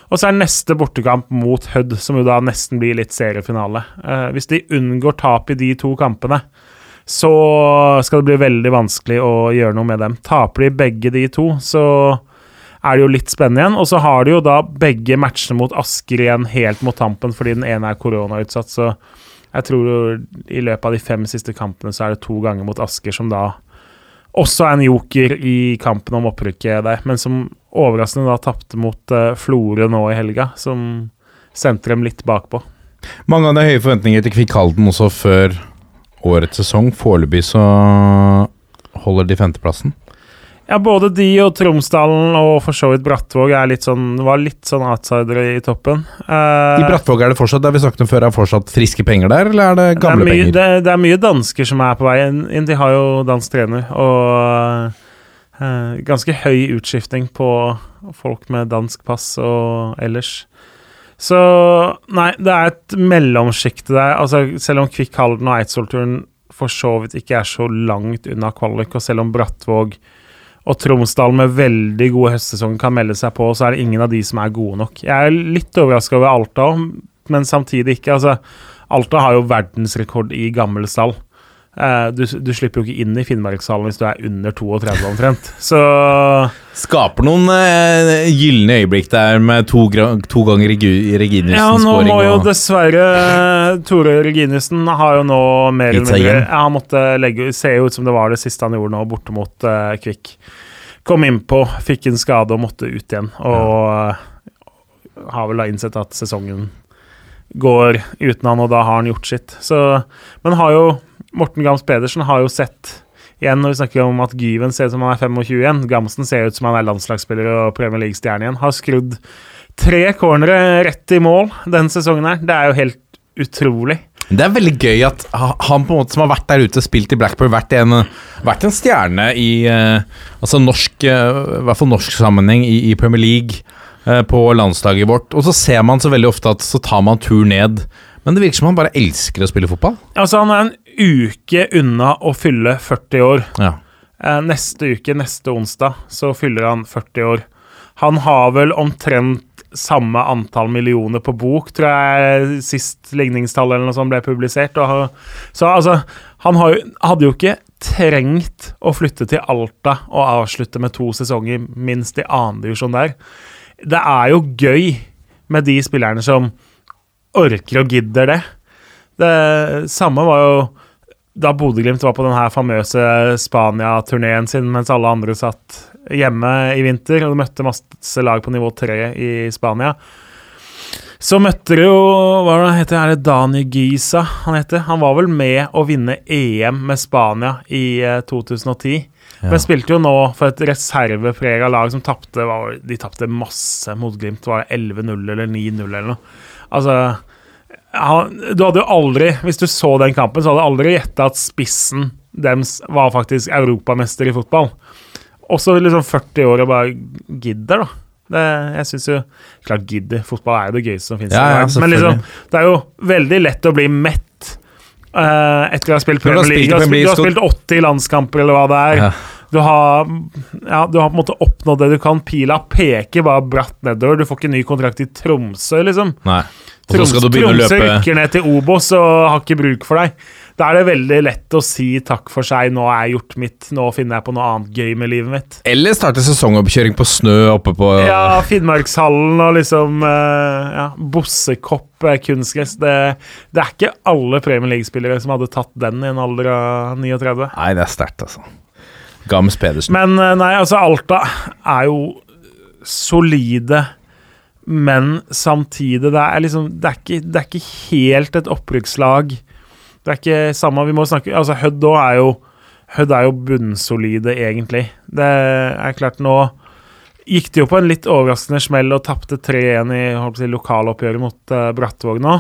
Og så er neste bortekamp mot Hødd, som jo da nesten blir litt seriefinale. Eh, hvis de unngår tap i de to kampene, så skal det bli veldig vanskelig å gjøre noe med dem. Taper de begge de to, så er det jo litt spennende igjen. Og så har de jo da begge matchene mot Asker igjen helt mot tampen, fordi den ene er koronautsatt. Så jeg tror jo i løpet av de fem siste kampene så er det to ganger mot Asker, som da også er en joker i kampen om opprykket der, men som overraskende da tapte mot uh, Florø nå i helga, som sendte dem litt bakpå. Mange av de høye forventningene til Kvikk Halden også før årets sesong. Foreløpig så holder de femteplassen. Ja, både de og Tromsdalen og for så vidt Brattvåg litt sånn, var litt sånn outsidere i toppen. I Brattvåg er det fortsatt det vi snakket om før, er fortsatt friske penger der, eller er det gamle det er mye, penger? Det, det er mye dansker som er på vei inn. De har jo dansk trener, og uh, ganske høy utskifting på folk med dansk pass og ellers. Så nei, det er et mellomsjikte der. Altså, selv om Kvikk Halden og Eidsvollturen for så vidt ikke er så langt unna kvalik, og selv om Brattvåg og Tromsdal med veldig gode høstsesonger kan melde seg på, så er det ingen av de som er gode nok. Jeg er litt overraska over Alta men samtidig ikke. Altså, Alta har jo verdensrekord i gammel stall. Eh, du, du, slipper jo ikke inn i Finnmarkshallen hvis du er under 32 omtrent. Så Skaper noen eh, gylne øyeblikk der med to, to ganger Reginiussen-skåring. Ja, nå må jo og... dessverre Tore Reginiussen har jo nå mer eller mindre Han måtte legge Ser jo ut som det var det siste han gjorde nå, borte mot eh, Kvikk. Kom innpå, fikk en skade og måtte ut igjen. Og ja. har vel da innsett at sesongen går uten han, og da har han gjort sitt. Så, men har jo Morten Gams Pedersen har jo sett igjen når vi snakker om at Gyven ser ut som han er 25 igjen. Gamsen ser ut som han er landslagsspiller og Premier League-stjerne igjen. Har skrudd tre cornere rett i mål denne sesongen her. Det er jo helt utrolig. Det er veldig gøy at han på en måte som har vært der ute, spilt i Blackpool, vært en, vært en stjerne i uh, altså norsk, uh, i hvert fall norsk sammenheng i, i Premier League uh, på landslaget vårt. Og så ser man så veldig ofte at så tar man tur ned. Men det virker som han bare elsker å spille fotball. Altså Han er en uke unna å fylle 40 år. Ja. neste uke, neste onsdag, så fyller han 40 år. Han har vel omtrent samme antall millioner på bok, tror jeg sist ligningstall eller noe sånt ble publisert. Og, så altså, han har, hadde jo ikke trengt å flytte til Alta og avslutte med to sesonger minst i annendivisjon der. Det er jo gøy med de spillerne som orker og gidder det. Det samme var jo da Bodø-Glimt var på den her famøse Spania-turneen sin mens alle andre satt hjemme i vinter og møtte masse lag på nivå tre i Spania. Så møtte de jo Hva det heter Er det Dani Giza han heter? Han var vel med å vinne EM med Spania i 2010. Eh, ja. Men spilte jo nå for et reserveprega lag som tapte De tapte masse mot Glimt. Var det 11-0 eller 9-0 eller noe? Altså han, Du hadde jo aldri, hvis du så den kampen, så hadde du aldri gjetta at spissen deres var faktisk europamester i fotball. Også liksom 40 år og bare gidder, da. Det, jeg syns jo Klart gidder. Fotball er jo det gøyeste som finnes. Ja, ja, men liksom, det er jo veldig lett å bli mett uh, etter å ha spilt Premier League. Du har spilt, du har spilt 80 landskamper, eller hva det er. Ja. Du har, ja, du har på en måte oppnådd det du kan. Pila peker bare bratt nedover. Du får ikke ny kontrakt i Tromsø, liksom. Nei. Troms, Tromsø rykker ned til Obos og har ikke bruk for deg. Da er det veldig lett å si takk for seg, nå er jeg gjort mitt, nå finner jeg på noe annet gøy med livet mitt. Eller starte sesongoppkjøring på snø oppe på Ja, Finnmarkshallen og liksom uh, ja, Bossekopp kunstgress. Det, det, er ikke alle Premier League-spillere som hadde tatt den i en alder av 39. Nei, det er sterkt, altså. Gams Pedersen. Men uh, nei, altså, Alta er jo solide men samtidig det er, liksom, det, er ikke, det er ikke helt et opprykkslag. Det er ikke samme Vi må snakke Altså, Hødd òg er jo Hødd er jo bunnsolide, egentlig. Det er klart, nå gikk de jo på en litt overraskende smell og tapte 3-1 i si, lokaloppgjøret mot uh, Brattvåg nå.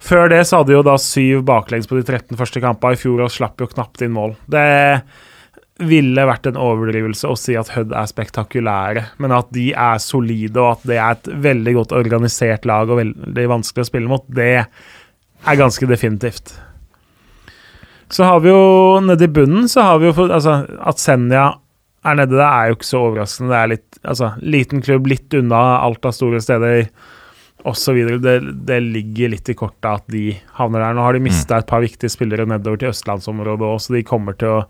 Før det så hadde de jo da syv baklengs på de 13 første kampene i fjor og slapp jo knapt inn mål. Det ville vært en overdrivelse å si at Hødd er spektakulære, men at de er solide, og at det er et veldig godt organisert lag og veldig vanskelig å spille mot, det er ganske definitivt. Så har vi jo nedi bunnen så har vi jo altså, at Senja er nede der, er jo ikke så overraskende. Det er litt altså, liten klubb, litt unna alt av store steder osv. Det, det ligger litt i kortet at de havner der. Nå har de mista et par viktige spillere nedover til østlandsområdet òg, så de kommer til å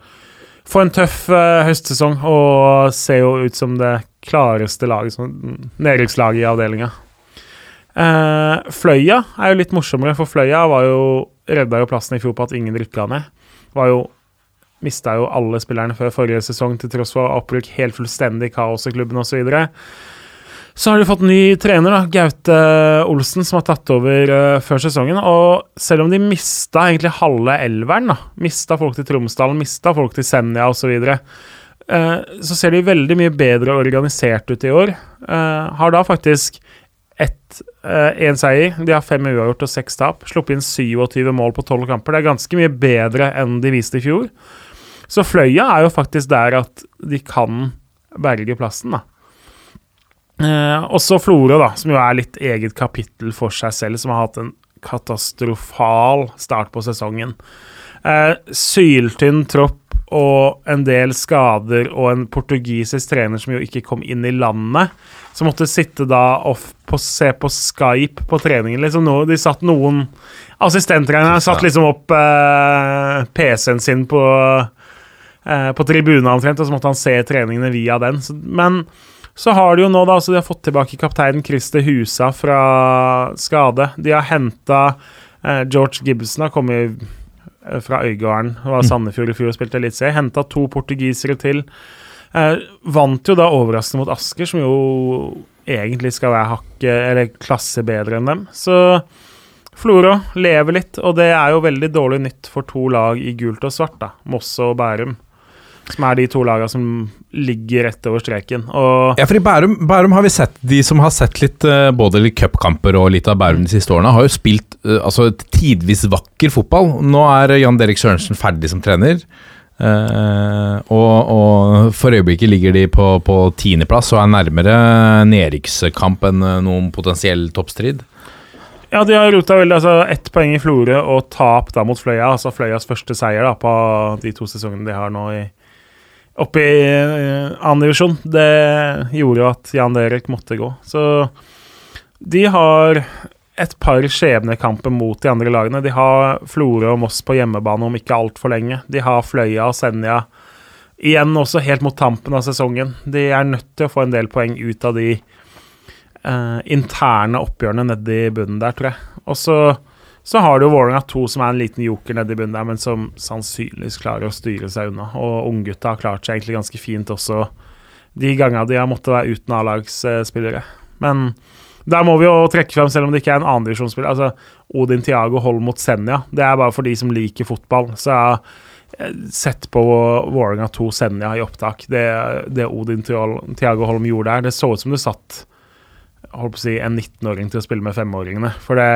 få en tøff uh, høstsesong og ser jo ut som det klareste laget, nedrykkslaget i avdelinga. Uh, Fløya er jo litt morsommere, for Fløya var jo redda jo plassen i fjor på at ingen rykka ned. Var jo Mista jo alle spillerne før forrige sesong til tross for opprykk, helt fullstendig kaos i klubben osv. Så, har de fått ny trener, da, Gaute Olsen, som har tatt over uh, før sesongen. Og selv om de mista egentlig halve elveren, da, mista folk til Tromsdalen, mista folk til Senja osv., så, videre, uh, så ser de veldig mye bedre organisert ut i år. Uh, har da faktisk én seier. De har fem uavgjort og seks tap. Sluppet inn 27 mål på tolv kamper. Det er ganske mye bedre enn de viste i fjor. Så Fløya er jo faktisk der at de kan berge plassen, da. Uh, også Florø, da, som jo er litt eget kapittel for seg selv, som har hatt en katastrofal start på sesongen. Eh, syltynn tropp og en del skader og en portugisisk trener som jo ikke kom inn i landet. Som måtte sitte da og på, se på Skype på treningen. Liksom no, de satt noen Assistenttreneren satt liksom opp eh, PC-en sin på, eh, på tribunen omtrent, og så måtte han se treningene via den. Så, men så har de jo nå da, altså de har fått tilbake kapteinen Christer Husa fra skade. De har henta eh, George Gibson, har kommet eh, fra Øygarden, var Sandefjord i fjor og spilte eliteserie. Henta to portugisere til. Eh, vant jo da overraskende mot Asker, som jo egentlig skal være hakket eller klasse bedre enn dem. Så Florø lever litt, og det er jo veldig dårlig nytt for to lag i gult og svart, da. Moss og Bærum. Som er de to lagene som ligger rett over streken. Og Ja, for i Bærum, Bærum har vi sett De som har sett litt eh, både litt cupkamper og litt av Bærum de siste årene, har jo spilt eh, altså tidvis vakker fotball. Nå er Jan Derek Sørensen ferdig som trener. eh, og, og for øyeblikket ligger de på, på tiendeplass og er nærmere nedrykkskamp enn eh, noen potensiell toppstrid. ja, de har rota veldig. Altså ett poeng i Florø og tap da mot Fløya. Altså Fløyas første seier da på de to sesongene de har nå i oppe i uh, annen divisjon. Det gjorde jo at Jan Derek måtte gå. Så de har et par skjebnekamper mot de andre lagene. De har Florø og Moss på hjemmebane om ikke altfor lenge. De har Fløya og Senja igjen også helt mot tampen av sesongen. De er nødt til å få en del poeng ut av de eh, interne oppgjørene nede i bunnen der, tror jeg. Og så, så har du Vålerenga 2, som er en liten joker nede i bunnen der, men som sannsynligvis klarer å styre seg unna. Og unggutta har klart seg egentlig ganske fint også de gangene de har måttet være uten A-lagsspillere. Men der må vi jo trekke frem, selv om det ikke er en andredivisjonsspiller altså Odin Tiago Holm mot Senja. Det er bare for de som liker fotball. Så jeg har sett på Vålerenga 2 Senja i opptak. Det, det Odin Tiago Holm gjorde der, det så ut som du satt holdt på å si, en 19-åring til å spille med femåringene. For det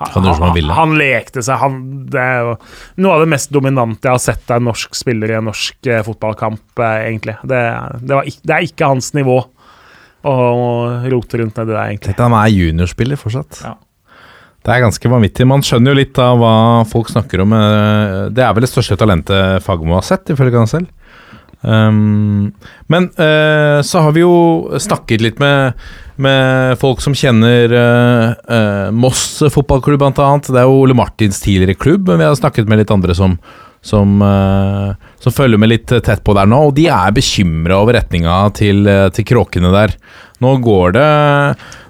Han han. Han lekte seg. Han, det er jo noe av det mest dominante jeg har sett av en norsk spiller i en norsk eh, fotballkamp, eh, egentlig. Det, det, var det er ikke hans nivå å rote rundt nedi der, egentlig. Tenk han er juniorspiller fortsatt. Ja. Det er ganske vanvittig. Man skjønner jo litt av hva folk snakker om. eh, Det er vel det største talentet Fagermo har sett, ifølge han selv. Um, men uh, så har vi jo snakket litt med, med folk som kjenner uh, uh, Moss fotballklubb, blant annet. Det er jo Ole Martins tidligere klubb, men vi har snakket med litt andre som, som, som følger med litt tett på der nå, og de er bekymra over retninga til, til kråkene der. Nå går det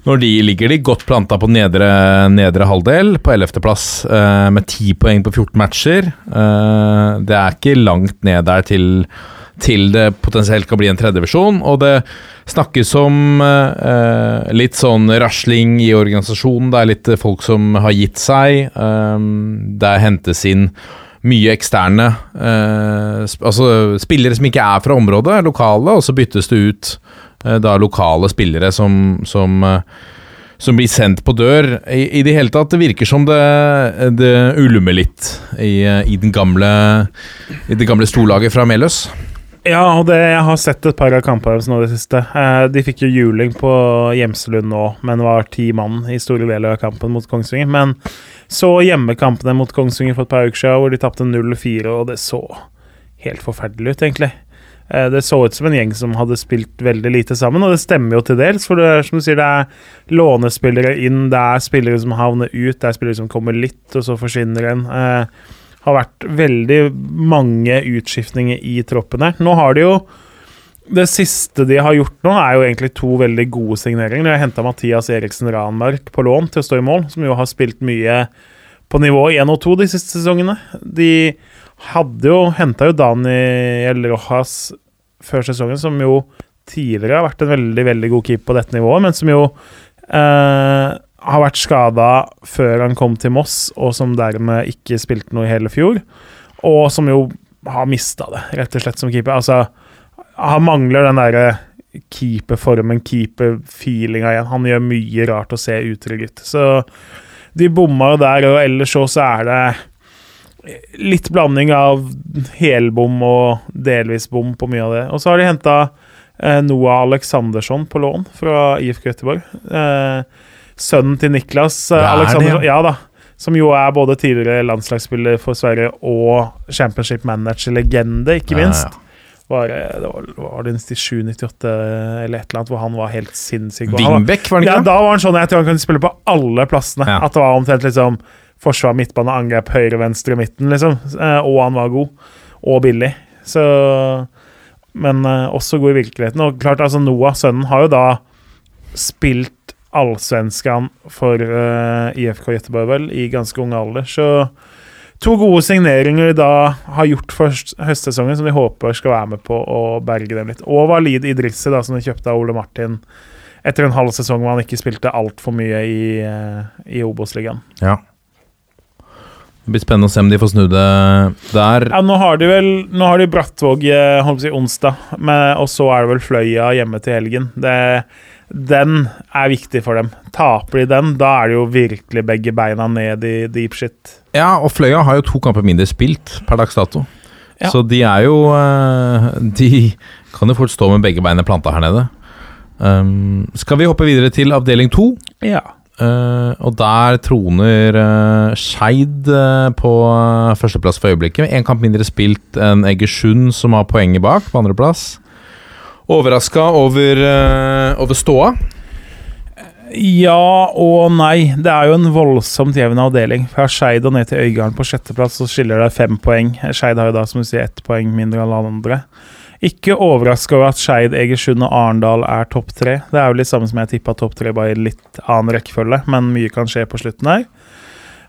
Når de ligger de godt planta på nedre, nedre halvdel, på 11.-plass, eh, med 10 poeng på 14 matcher. Det er ikke langt ned der til, til det potensielt kan bli en tredjedivisjon, og det snakkes om eh, litt sånn rasling i organisasjonen. Det er litt folk som har gitt seg. Eh, det hentes inn mye eksterne eh, sp Altså spillere som ikke er fra området, lokale, og så byttes det ut eh, da lokale spillere som, som eh, som blir sendt på dør. I, i det hele tatt, det virker som det, det ulmer litt i, eh, i, gamle, i det gamle storlaget fra Meløs. Ja, og det, jeg har sett et par av kampene deres nå i det siste. Eh, de fikk jo juling på Gjemselund nå, men var ti mann i store deler av kampen mot Kongsvinger. Men så hjemmekampene mot Kongsvinger for et par uker siden, hvor de tapte 0-4, og det så helt forferdelig ut, egentlig. Eh, Det så ut som en gjeng som hadde spilt veldig lite sammen, og det stemmer jo til dels. For det er som du sier, det er lånespillere inn, det er spillere som havner ut, det er spillere som kommer litt, og så forsvinner en. Eh, har vært veldig mange utskiftninger i troppen her. Nå har de jo Det siste de har gjort nå, er jo egentlig to veldig gode signeringer. De har henta Mathias Eriksen Ranmark på lån til å stå i mål, som jo har spilt mye på nivå 1 og 2 de siste sesongene. De hadde jo henta jo Daniel Rojas før sesongen, som jo tidligere har vært en veldig veldig god keeper på dette nivået, men som jo eh, har vært skada før han kom til Moss, og som dermed ikke spilte noe i hele fjor. Og som jo har mista det, rett og slett, som keeper. Altså, han mangler den derre keeperformen, keeperfeelinga igjen. Han gjør mye rart å se utrygg ut. Så de bomma jo der, og ellers så er det litt blanding av helbom og delvis bom på mye av det. Og så har de henta eh, Noah Aleksandersson på lån fra IFK Göteborg. Eh, sønnen til Niklas Alexander, Det er. Ja da. Som jo er både tidligere landslagsspiller for Sverige og championship manager-legende, ikke minst. ja. Var, eh, det var, var det 97-98 eller et eller annet hvor han var helt sinnssyk. Og var- det ikke? Ja, da var han sånn Jeg tror han kunne spille på alle plassene. Ja. At det var omtrent liksom forsvar, midtbane, angrep, høyre, venstre, midten, liksom. Eh, Og han var god. Og billig. Så Men eh, også god i virkeligheten. Og klart, altså Noah, sønnen, har jo da spilt allsvenskan for uh, IFK Göteborg, vel, i ganske ung alder. Så to gode signeringer de da har gjort for høstsesongen, som de håper skal være med på å berge dem litt. Og Walid Idrissi, da, som de kjøpte av Ole Martin etter en halv sesong hvor han ikke spilte altfor mye i, uh, i Obos-ligaen. Ja. Det blir spennende å se om de får snu det der. Ja, nå har de vel Nå har de Brattvåg eh, holdt på å si onsdag, men, og så er det vel Fløya hjemme til helgen. Det, den er viktig for dem. Taper de den, da er det jo virkelig begge beina ned i deep shit. Ja, og Fløya har jo to kamper mindre spilt per dags dato. Ja. Så de er jo eh, De kan jo fort stå med begge beina planta her nede. Um, skal vi hoppe videre til avdeling to? Ja. Uh, og der troner uh, Skeid uh, på førsteplass for øyeblikket. Én kamp mindre spilt enn Egersund, som har poenget bak på andreplass. Overraska over, uh, over ståa. Ja og nei. Det er jo en voldsomt jevn avdeling. Fra Skeid og ned til Øygarden på sjetteplass så skiller det fem poeng. Skeid har jo da som du sier ett poeng mindre enn alle andre. Ikke overraska over at Skeid, Egersund og Arendal er topp tre. Det er jo litt samme som jeg tippa topp tre, bare i litt annen rekkefølge, men mye kan skje på slutten her.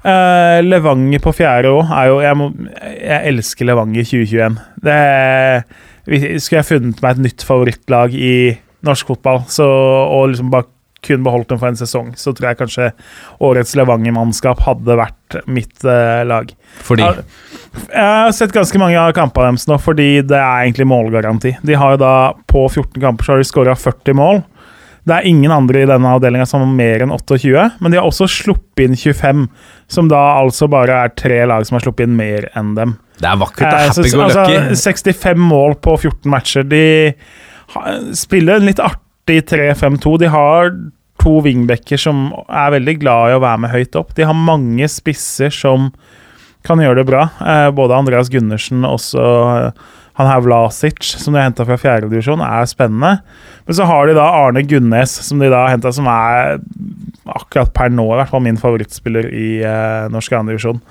Uh, Levanger på fjerde òg er jo jeg, må, jeg elsker Levanger 2021. Det vi- Skulle jeg funnet meg et nytt favorittlag i norsk fotball så, og liksom bare kun beholdt dem for en sesong, så tror jeg kanskje årets Levanger-mannskap hadde vært mitt eh, lag. Fordi Jeg, Jeg har sett ganske mange av kampene deres nå, fordi det er egentlig målgaranti. De har jo da På 14 kamper så har de skåra 40 mål. Det er ingen andre i denne avdelinga som har mer enn 28, men de har også sluppet inn 25, som da altså bare er tre lag som har sluppet inn mer enn dem. Det er vakkert. Det Eh, er så- happy go lucky. altså, 65 mål på 14 matcher. De spiller en litt artig 3-5-2. De har to wingbacker som er veldig glad i å være med høyt opp. De har mange spisser som kan gjøre det bra. Eh, både Andreas Gundersen og også eh, han her Vlasic, som de har henta fra fjerdedivisjon, er spennende. Men så har de da Arne Gunnes, som de da har henta, som er akkurat per nå i hvert fall min favorittspiller i eh, norsk andredivisjon.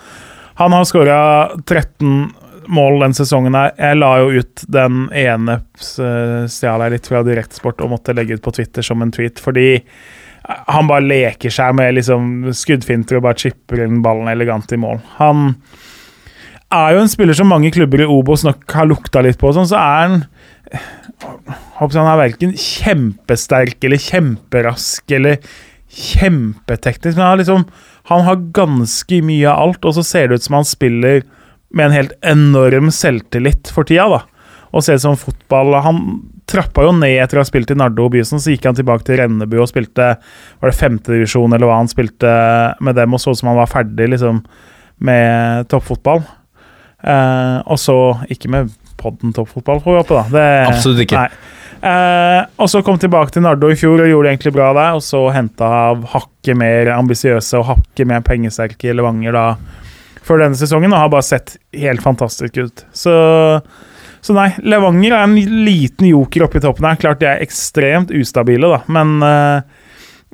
Han har skåra 13 mål den sesongen her. Jeg la jo ut den ene eh, stjal jeg litt fra Direktsport og måtte legge ut på Twitter som en tweet, fordi han bare leker seg med liksom skuddfinter og bare chipper inn ballen elegant i mål. Han er jo en spiller som mange klubber i Obos nok har lukta litt på, sånn, så er han håper jeg Han er verken kjempesterk eller kjemperask eller kjempeteknisk, men han har liksom Han har ganske mye av alt, og så ser det ut som han spiller med en helt enorm selvtillit for tida, da. Og ser ut som fotball Han trappa jo ned etter å ha spilt i Nardo og Byåsen, så gikk han tilbake til Rennebu og spilte Var det femtedivisjon eller hva han spilte med dem, og så ut som han var ferdig liksom med toppfotball. Eh, og så Ikke med podden toppfotball, får vi håpe, da. Det, Absolutt ikke. Nei. Eh, og så kom tilbake til Nardo i fjor og gjorde det egentlig bra der. Og så henta av hakket mer ambisiøse og hakket mer pengesterke Levanger da før denne sesongen, og har bare sett helt fantastisk ut. Så Så nei, Levanger er en liten joker oppe i toppen her. Klart de er ekstremt ustabile, da, men eh,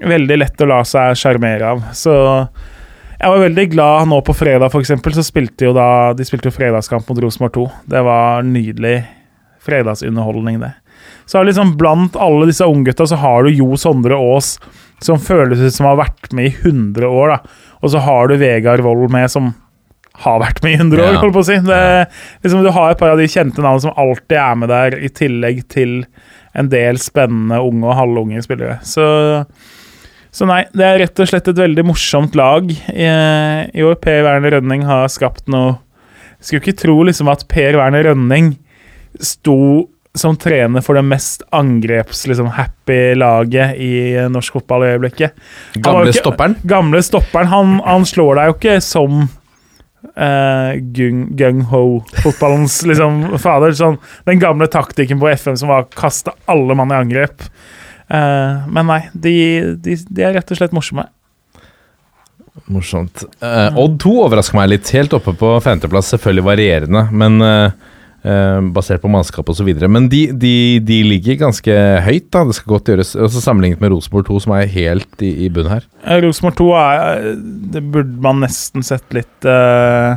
veldig lett å la seg sjarmere av. Så jeg var veldig glad nå på fredag, eksempel, så spilte jo da De spilte jo fredagskamp mot Rosenborg 2. Det var nydelig fredagsunderholdning, det. Så liksom blant alle disse unggutta så har du Jo Sondre Aas, som føles ut som har vært med i 100 år, da. Og så har du Vegard Wold med, som har vært med i 100 år, Ja. holdt på å si. Det, liksom, du har et par av de kjente navnene som alltid er med der, i tillegg til en del spennende unge og halvunge spillere. Så, så nei, det er rett og slett et veldig morsomt lag i, i år. Per Werner Rønning har skapt noe Skulle ikke tro liksom at Per Werner Rønning sto som trener for det mest angreps liksom, laget i norsk fotball i øyeblikket. Gamle ikke- stopperen. Gamle stopperen. Han, han slår deg jo ikke som uh, gung-ho-fotballens liksom, fader. Sånn, den gamle taktikken på FM som var å kaste alle mann i angrep. Uh, men nei, de, de, de er rett og slett morsomme. Morsomt. Uh, Odd 2 overrasker meg litt. Helt oppe på femteplass, selvfølgelig varierende, men eh, eh, basert på mannskap osv. Men de, de, de ligger ganske høyt, da. Det skal godt gjøres. Også sammenlignet med Rosenborg 2, som er helt i, i bunn her. Eh, Rosenborg 2 er Det burde man nesten sett litt uh,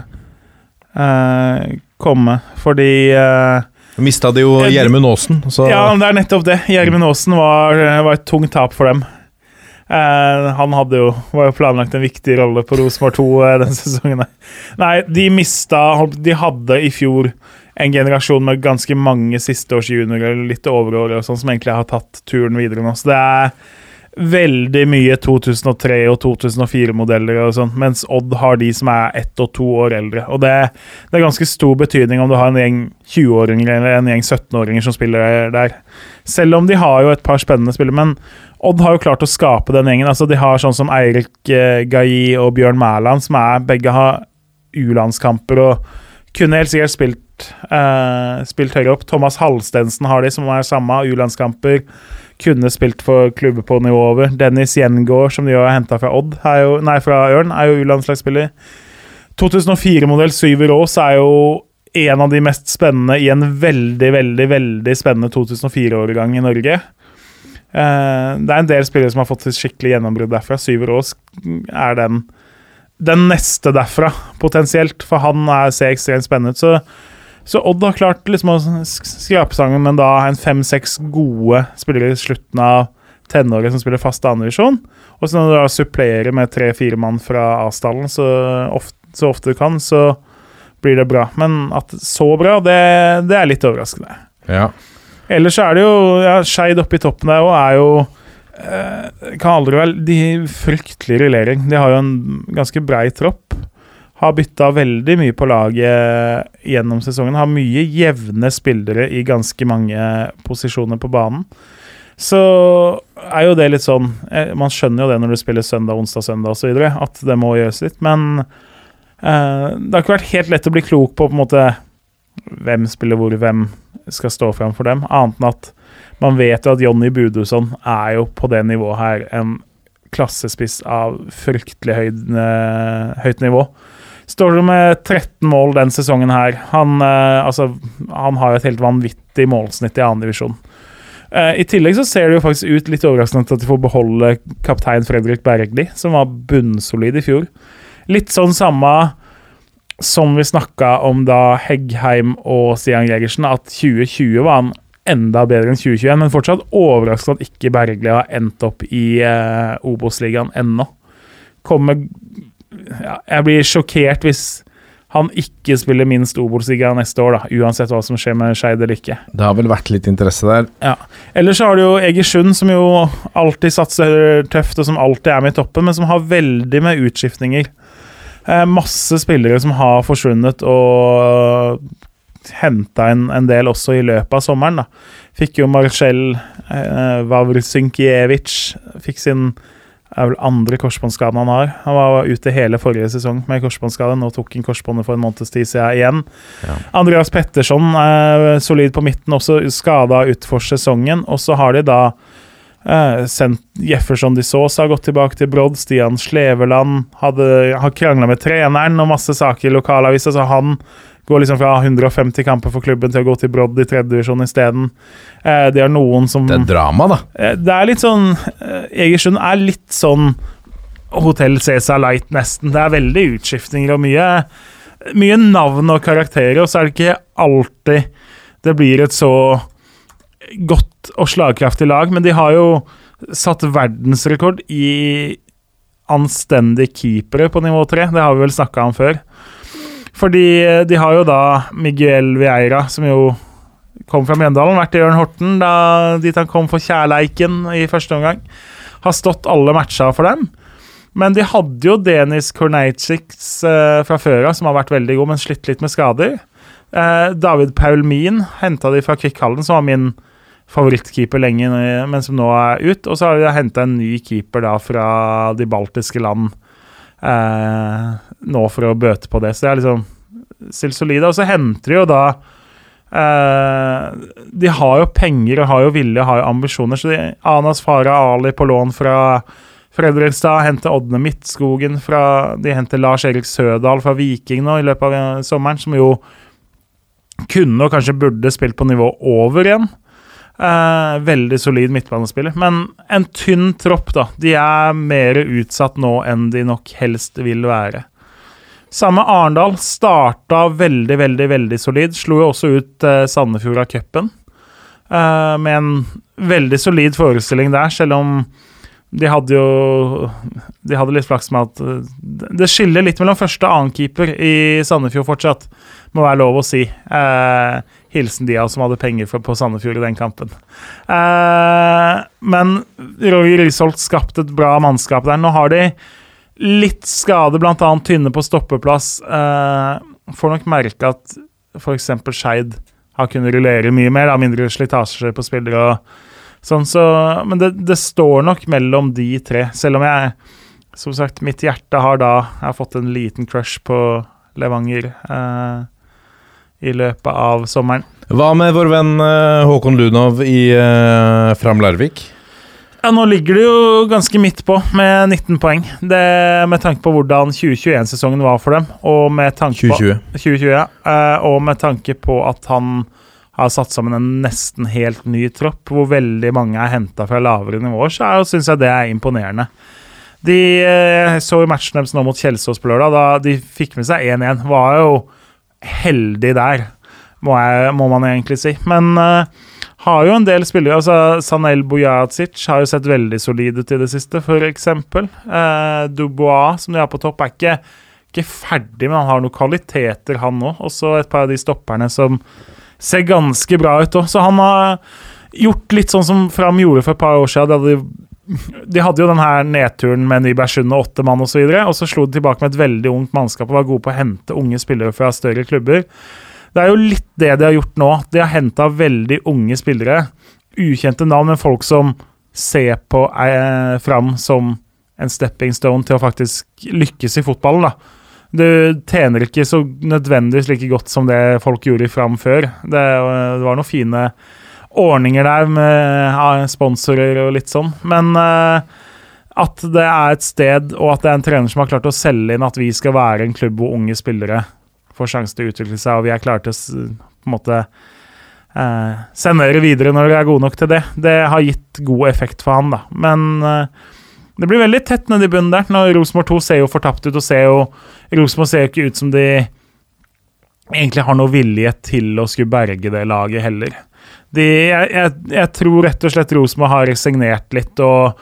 uh, komme, fordi uh, Mista de jo Eh, Gjermund Aasen, så Ja, men det er nettopp det. Gjermund Aasen var, var et tungt tap for dem. Eh, han hadde jo, var jo planlagt en viktig rolle på Rosenborg 2 eh, den sesongen. Nei, de mista De hadde i fjor en generasjon med ganske mange sisteårsjuniorer eller litt overårige sånn, som egentlig har tatt turen videre nå. Så det er veldig mye 2003- og 2004-modeller og sånn, mens Odd har de som er ett og to år eldre. Og det, det er ganske stor betydning om du har en gjeng 20-åringer eller en gjeng 17-åringer som spiller der. Selv om de har jo et par spennende spillere, men Odd har jo klart å skape den gjengen. Altså, de har sånn som Eirik eh, Gaji og Bjørn Mæland, som er begge har U-landskamper og kunne helt sikkert spilt, eh, spilt høyere opp. Thomas Halstensen har de, som er samme U-landskamper. Kunne spilt for klubber på nivå over. Dennis Gjengård, som de har henta fra Odd, jo, nei, fra Ørn, er jo U-landslagsspiller. 2004-modell Syver Aas er jo en av de mest spennende i en veldig, veldig veldig spennende 2004-årgang i Norge. Eh, det er en del spillere som har fått et skikkelig gjennombrudd derfra. Syver Aas er den, den neste derfra, potensielt, for han er, ser ekstremt spennende ut. Så, så Odd har klart liksom å skrape sangen, men da en fem-seks gode spillere i slutten av tenåret som spiller fast andredivisjon. Og så når du da supplerer med tre-fire mann fra Asdalen så så ofte du kan, så blir det bra. Men at så bra, det, det er litt overraskende. ja. Ellers så er det jo ja, Skeid oppe i toppen der òg er jo eh, Kan aldri være De fryktelig rullering. De har jo en ganske brei tropp. Har bytta veldig mye på laget gjennom sesongen. Har mye jevne spillere i ganske mange posisjoner på banen. Så er jo det litt sånn eh, Man skjønner jo det når du spiller søndag, onsdag, søndag osv., at det må gjøres litt. Men eh, det har ikke vært helt lett å bli klok på på en måte hvem spiller hvor, hvem skal stå fram for dem. Annet enn at man vet jo at Jonny Budusson er jo på det nivået her en klassespiss av fryktelig høyt nivå. Står med 13 mål den sesongen her. Han, eh, altså, han har et helt vanvittig målsnitt i andredivisjon. Uh, I tillegg så ser det jo faktisk ut litt overraskende at de får beholde kaptein Fredrik Bergli, som var bunnsolid i fjor. Litt sånn samme som vi snakka om da Heggheim og Stian Gregersen, at 2020 var han enda bedre enn 2021, men fortsatt overraskende at ikke Bergli har endt opp i uh, Obos-ligaen ennå. Kommer ja, Jeg blir sjokkert hvis han ikke spiller minst Obos-liga neste år, da, uansett hva som skjer med Skeid eller ikke. Det har vel vært litt interesse der. Ja. Ellers så har du jo Egersund, som jo alltid satser tøft, og som alltid er med i toppen, men som har veldig med utskiftninger. Eh, masse spillere som har forsvunnet og henta inn en del også i løpet av sommeren. da. Fikk jo Marcel eh, Vavrsynkievic fikk sin er vel andre korsbåndskaden han har. Han var ute hele forrige sesong med korsbåndskade. Nå tok han korsbåndet for en måneds tid siden igjen. Ja. Andreas Petterson er solid på midten, også skada utfor sesongen. Og så har de da eh, sendt Jefferson de Saas har gått tilbake til Brodd. Stian Sleveland hadde, har krangla med treneren og masse saker i lokalavisa, så han Går liksom fra 150 kamper for klubben til å gå til Brodd i tredjedivisjon isteden. Eh, de har noen som Det er drama, da. Eh, Det er litt sånn eh, Egersund er litt sånn Hotell Cæsar Light, nesten. Det er veldig utskiftinger og mye, mye navn og karakterer, og så er det ikke alltid det blir et så godt og slagkraftig lag, men de har jo satt verdensrekord i anstendige keepere på nivå tre. Det har vi vel snakka om før. Fordi eh, de har jo da Miguel Vieira, som jo kom fra Mjøndalen, vært i Ørn Horten da, dit han kom for kjærleiken i første omgang. Har stått alle matcha for dem. Men de hadde jo Denis Kornejcic eh, fra før av, som har vært veldig god, men slitt litt med skader. Eh, David Paulmin henta de fra Kvikkhallen, som var min favorittkeeper lenge, men som nå er ut. Og så har de henta en ny keeper da fra de baltiske land eh, nå for å bøte på det. Så det er liksom stilt solide. Og så henter de jo da eh, De har jo penger og har jo vilje og har jo ambisjoner. Så de, Anas Farah Ali på lån fra Fredrikstad henter Ådne Midtskogen fra De henter Lars Erik Sødal fra Viking nå i løpet av sommeren, som jo kunne og kanskje burde spilt på nivå over igjen. Eh, veldig solid midtbanespiller. Men en tynn tropp, da. De er mer utsatt nå enn de nok helst vil være. Samme Arendal starta veldig, veldig veldig solid. Slo jo også ut eh, Sandefjord av cupen. Eh, med en veldig solid forestilling der, selv om de hadde jo De hadde litt flaks med at eh, Det skiller litt mellom første og annen keeper i Sandefjord fortsatt, må være lov å si. Eh, hilsen de av som hadde penger for, på Sandefjord i den kampen. Eh, men Roger Risholt skapte et bra mannskap der. Nå har de litt skade, bl.a. Tynne på stoppeplass. Eh, får nok merke at f.eks. Skeid har kunnet rullere mye mer, da, mindre slitasje på spillere. og sånn, så, Men det, det står nok mellom de tre, selv om jeg som sagt, mitt hjerte har da Jeg har fått en liten crush på Levanger eh, i løpet av sommeren. Hva med vår venn eh, Håkon Lunov i eh, Fram Larvik? Ja, Nå ligger det jo ganske midt på med 19 poeng. Det Med tanke på hvordan 2021-sesongen var for dem. Og med tanke 2020. På, 2020 ja. Eh, og med tanke på at han har satt sammen en nesten helt ny tropp, hvor veldig mange er henta fra lavere nivåer, så syns jeg det er imponerende. De eh, så matchen deres nå mot Kjelsås på lørdag, da de fikk med seg 1-1. Var jo heldig der, må, jeg, må man egentlig si. Men uh, har jo en del spillere altså Sanel Bojacic har jo sett veldig solid ut i det siste, f.eks. Uh, Dubois, som de har på topp, er ikke, ikke ferdig, men han har noen kvaliteter, han òg. Og så et par av de stopperne som ser ganske bra ut òg. Så han har gjort litt sånn som Fram gjorde for et par år siden. De hadde, de hadde jo den her nedturen med Nybergsund og åtte mann osv., og, så og så slo de tilbake med et veldig ungt mannskap og var gode på å hente unge spillere fra større klubber. Det er jo litt det de har gjort nå. De har henta veldig unge spillere. Ukjente navn, men folk som ser på eh, Fram som en stepping stone til å faktisk lykkes i fotballen. da. Du tjener ikke så nødvendigvis like godt som det folk gjorde Fram før. Det, det var noen fine ordninger der med sponsorer og litt sånn. Men uh, at det er et sted, og at det er en trener som har klart å selge inn at vi skal være en klubb hvor unge spillere får sjanse til å utvikle seg, og vi er klare til å på en måte uh, sende dere videre når dere er gode nok til det, det har gitt god effekt for han, da. Men uh, det blir veldig tett nedi bunnen der. Når Rosenborg 2 ser jo fortapt ut, og ser jo Rosenborg ser jo ikke ut som de egentlig har noe vilje til å skulle berge det laget heller. De, jeg, jeg, jeg, tror rett og slett Rosenborg har resignert litt, og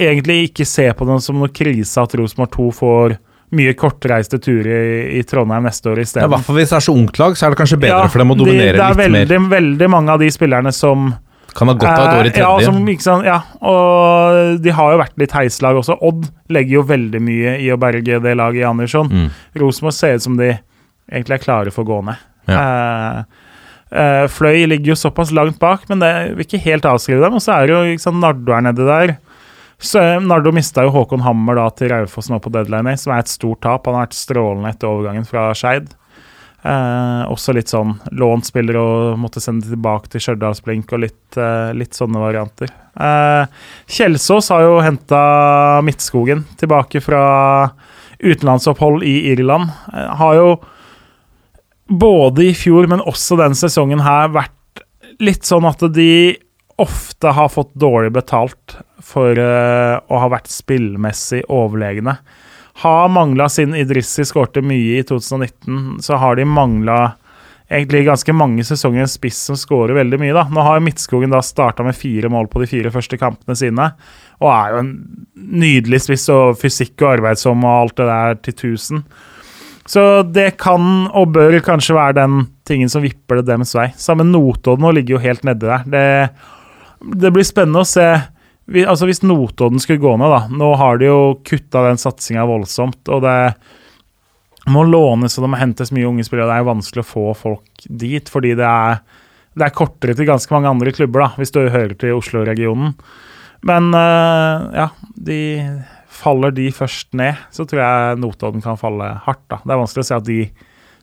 egentlig ikke ser på det som noe krise at Rosenborg 2 får mye kortreiste turer i, i Trondheim neste år isteden. Ja, I hvert fall hvis det er så ungt lag, så er det kanskje bedre ja, for dem å dominere de, litt veldig, mer. Det er veldig mange av de spillerne som kan ha godt av et år i tredje. Ja, som, sant, ja, og de har jo vært litt heislag også. Odd legger jo veldig mye i å berge det laget i Andersson. Mm. Rosenborg ser ut som de egentlig er klare for å gå ned. Ja. Uh, uh, Fløy ligger jo såpass langt bak, men det vil ikke helt avskrive dem. Og så er det jo sant, Nardo er nedi der. Så Nardo mista jo Håkon Hammer da til Raufoss nå på deadline, som er et stort tap. Han har vært strålende etter overgangen fra Skeid. Eh, også litt sånn lånt spillere og måtte sende tilbake til Stjørdalsblink og litt, eh, litt, sånne varianter. Eh, Kjelsås har jo henta Midtskogen tilbake fra utenlandsopphold i Irland. Eh, har jo både i fjor, men også den sesongen her, vært litt sånn at de ofte har fått dårlig betalt for eh, å ha vært spillmessig overlegne. Har mangla siden Idrissi skårte mye i 2019, så har de mangla egentlig ganske mange sesonger en spiss som skårer veldig mye. da. Nå har Midtskogen da starta med fire mål på de fire første kampene sine, og er jo en nydelig spiss og fysikk og arbeidsom og alt det der til tusen. Så det kan og bør kanskje være den tingen som vipper det deres vei. Sammen Notodden nå ligger jo helt nedi der. Det, det blir spennende å se. Vi, altså Hvis Notodden skulle gå ned, da Nå har de jo kutta den satsinga voldsomt, og det må lånes og det må hentes mye unge spillere. Det er vanskelig å få folk dit, fordi det er, det er kortere til ganske mange andre klubber, da, hvis du hører til Oslo-regionen. Men uh, ja, de faller de først ned, så tror jeg Notodden kan falle hardt. da. Det er vanskelig å se at de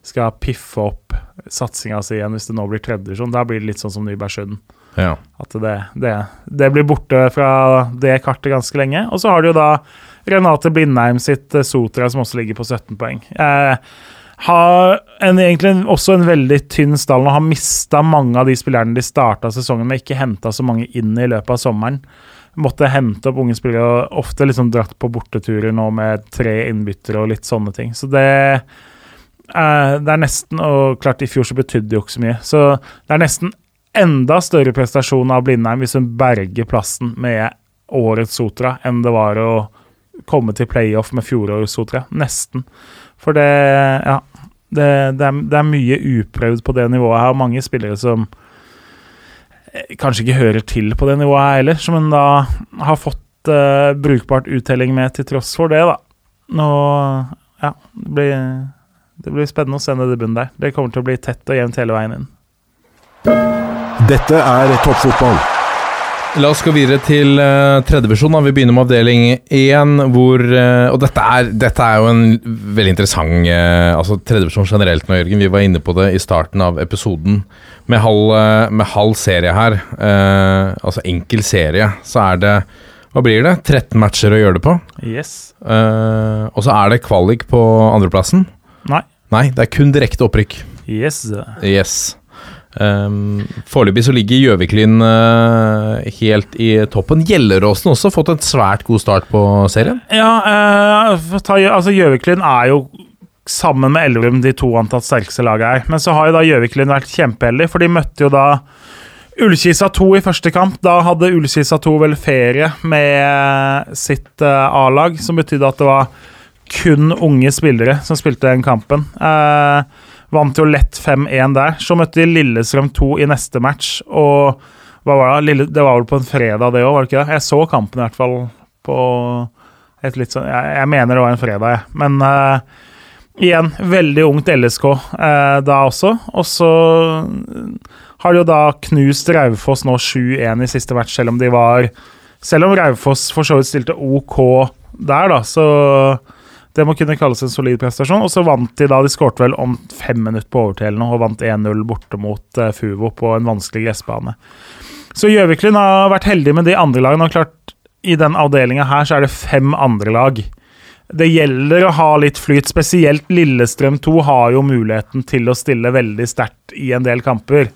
skal piffe opp satsinga si igjen hvis det nå blir tredjedivisjon. Da blir det litt sånn som Nybergsund. Ja. At det, det, det, blir borte fra det kartet ganske lenge. Og så har du jo da Renate Blindheim sitt eh, Sotra, som også ligger på 17 poeng. Eh, har en, egentlig også en veldig tynn stall og har mista mange av de spillerne de starta sesongen med, ikke henta så mange inn i løpet av sommeren måtte hente opp unge spillere, og ofte liksom dratt på borteturer nå med tre innbyttere og litt sånne ting. Så det er, det er nesten Og klart, i fjor så betydde det jo ikke så mye. Så det er nesten enda større prestasjon av Blindheim hvis hun berger plassen med årets Sotra, enn det var å komme til playoff med fjorårets Sotra. Nesten. For det Ja. Det, det, er, det er mye uprøvd på det nivået her, og mange spillere som kanskje ikke hører til på det nivået her heller, som hun da har fått uh, brukbart uttelling med til tross for det, da. Nå Ja, det blir, det blir spennende å se ned i bunnen der. Det kommer til å bli tett og jevnt hele veien inn. Dette er toppfotball. La oss gå videre til uh, tredjevisjon. Vi begynner med avdeling én, hvor uh, Og dette er, dette er, jo en veldig interessant uh, Altså tredjevisjon generelt nå, Jørgen. Vi var inne på det i starten av episoden. Med halv, uh, med halv serie her, altså enkel serie, så er det Hva blir det? 13 matcher å gjøre det på. Yes. og så er det kvalik på andreplassen. Nei. Nei, det er kun direkte opprykk. Yes. Yes. Um, Foreløpig så ligger Gjøviklyn uh, helt i toppen. Gjelleråsen også fått en svært god start på serien. Ja, uh, ta, altså Gjøviklyn er jo sammen med Elverum de to antatt sterkeste lagene her. Men så har jo da Gjøviklyn vært kjempeheldig, for de møtte jo da Ullkisa 2 i første kamp. Da hadde Ullkisa 2 vel ferie med sitt uh, A-lag, som betydde at det var kun unge spillere som spilte den kampen. Uh, Vant jo lett 5-1 der. Så møtte de Lillestrøm 2 i neste match, og var det? det var vel på en fredag, det òg, var det ikke det? Jeg så kampen i hvert fall på et litt sånn Jeg, jeg mener det var en fredag, jeg. Men uh, igjen, veldig ungt LSK eh, da også. Og så har de jo da knust Raufoss nå 7-1 i siste match, selv om de var Selv om Raufoss for så vidt stilte OK der, da, så det må kunne kalles en solid prestasjon. Og så vant de da, de skårte vel om fem minutter på overtid og vant 1-0 borte mot uh, Fuvo på en vanskelig gressbane. Så Gjøviklund har vært heldig med de andre lagene. og klart I den avdelinga her så er det fem andre lag. Det gjelder å ha litt flyt. Spesielt Lillestrøm 2 har jo muligheten til å stille veldig sterkt i en del kamper.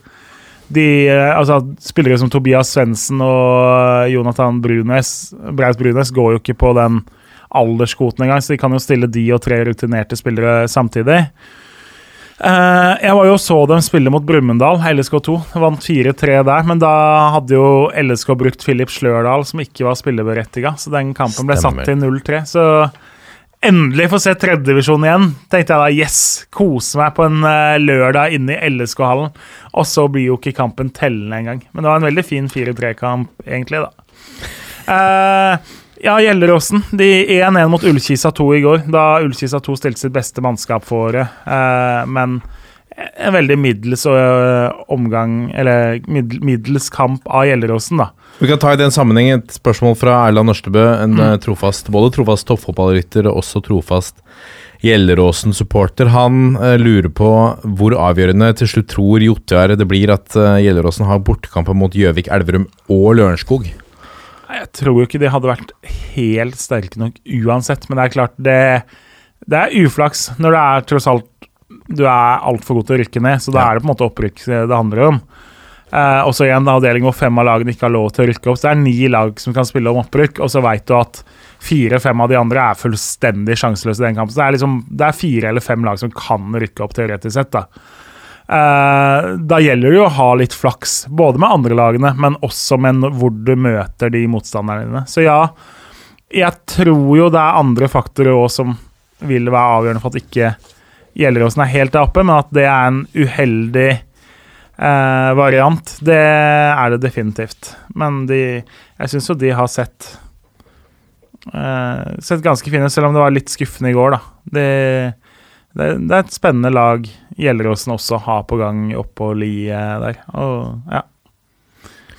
De, eh, altså, spillere som Tobias Svendsen og Jonathan Brunes, Braut Brunes går jo ikke på den alderskvoten engang, så de kan jo stille de og tre rutinerte spillere samtidig. Uh, jeg var jo så dem spille mot Brumunddal, LSK2. Vant 4-3 der, men da hadde jo LSK brukt Filip Slørdal, som ikke var spilleberettiga, så den kampen ble Stemmer. satt til 0-3. Så endelig få se tredjedivisjon igjen, tenkte jeg da. Yes! Kose meg på en uh, lørdag inne i LSK-hallen. Og så blir jo ikke kampen tellende engang. Men det var en veldig fin 4-3-kamp, egentlig, da. Uh, ja, Gjelleråsen. De 1-1 mot Ullkisa 2 i går, da Ullkisa 2 stilte sitt beste mannskap for året. Eh, men en veldig middels uh, omgang, eller middels kamp av Gjelleråsen, da. Vi kan ta i den sammenheng et spørsmål fra Erland Nørstebø, en mm. Eh, trofast, både trofast toppfotballrytter og også trofast Gjelleråsen-supporter. Han lurer på hvor avgjørende til slutt tror Jotjar det blir at Gjelleråsen har bortekamper mot Gjøvik, Elverum og Lørenskog? Jeg tror jo ikke de hadde vært helt sterke nok uansett, men det er klart det, det er uflaks når det er tross alt du er altfor god til å rykke ned, så da Ja. er det på en måte opprykk det handler om. Eh, og så igjen avdeling hvor fem av lagene ikke har lov til å rykke opp. Så det er ni lag som kan spille om opprykk, og så veit du at fire-fem av de andre er fullstendig sjanseløse i den kampen. Så det er, liksom, det er fire eller fem lag som kan rykke opp teoretisk sett. Da Eh, Da gjelder det jo å ha litt flaks, både med andre lagene, men også med hvor du møter de motstanderne dine. Så ja, jeg tror jo det er andre faktorer òg som vil være avgjørende for at ikke Gjelleråsen er helt der oppe, men at det er en uheldig eh, variant, det er det definitivt. Men de Jeg syns jo de har sett eh, Sett ganske fine selv om det var litt skuffende i går, da. Det, det, det er et spennende lag Gjelleråsen også har på gang oppå Li der. Og ja.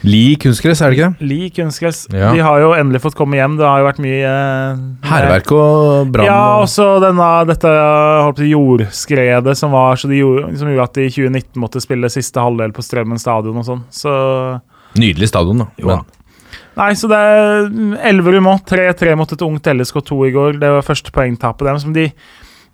Li kunstgress, er det ikke det? Li kunstgress. Ja. De har jo endelig fått komme hjem. Det har jo vært mye eh, Hærverk og brann. Ja, og- også denne, dette holdt jordskredet som var så de gjorde, som gjorde at de i 2019 måtte spille siste halvdel på Strømmen stadion og sånn. Så Nydelig stadion, da. Jo, Men, Nei, så det er Elverum òg. 3-3 mot et ungt LSK2 i går. Det var første poengtapet deres. Som de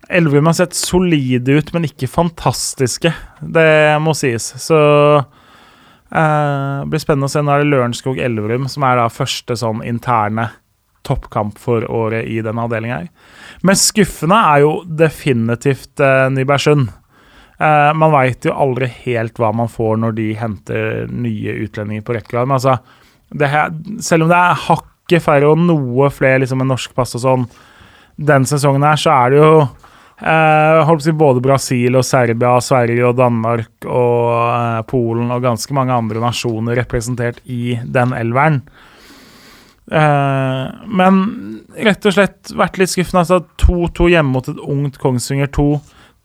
Elverum har sett solide ut, men ikke fantastiske. Det må sies. Så eh, blir spennende å se. Nå er det Lørenskog Elverum som er da første sånn interne toppkamp for året i denne avdelinga her. Mest skuffende er jo definitivt eh, Nybergsund. Eh, man veit jo aldri helt hva man får når de henter nye utlendinger på rekke. Men altså, selv om det er hakket færre og noe flere liksom, med norsk pass og sånn, den sesongen her, så er det jo eh, både Brasil og Serbia, Sverige og Danmark og eh, Polen og ganske mange andre nasjoner representert i den elveren. Eh, men rett og slett vært litt skuffende. Altså 2-2 hjemme mot et ungt Kongsvinger 2.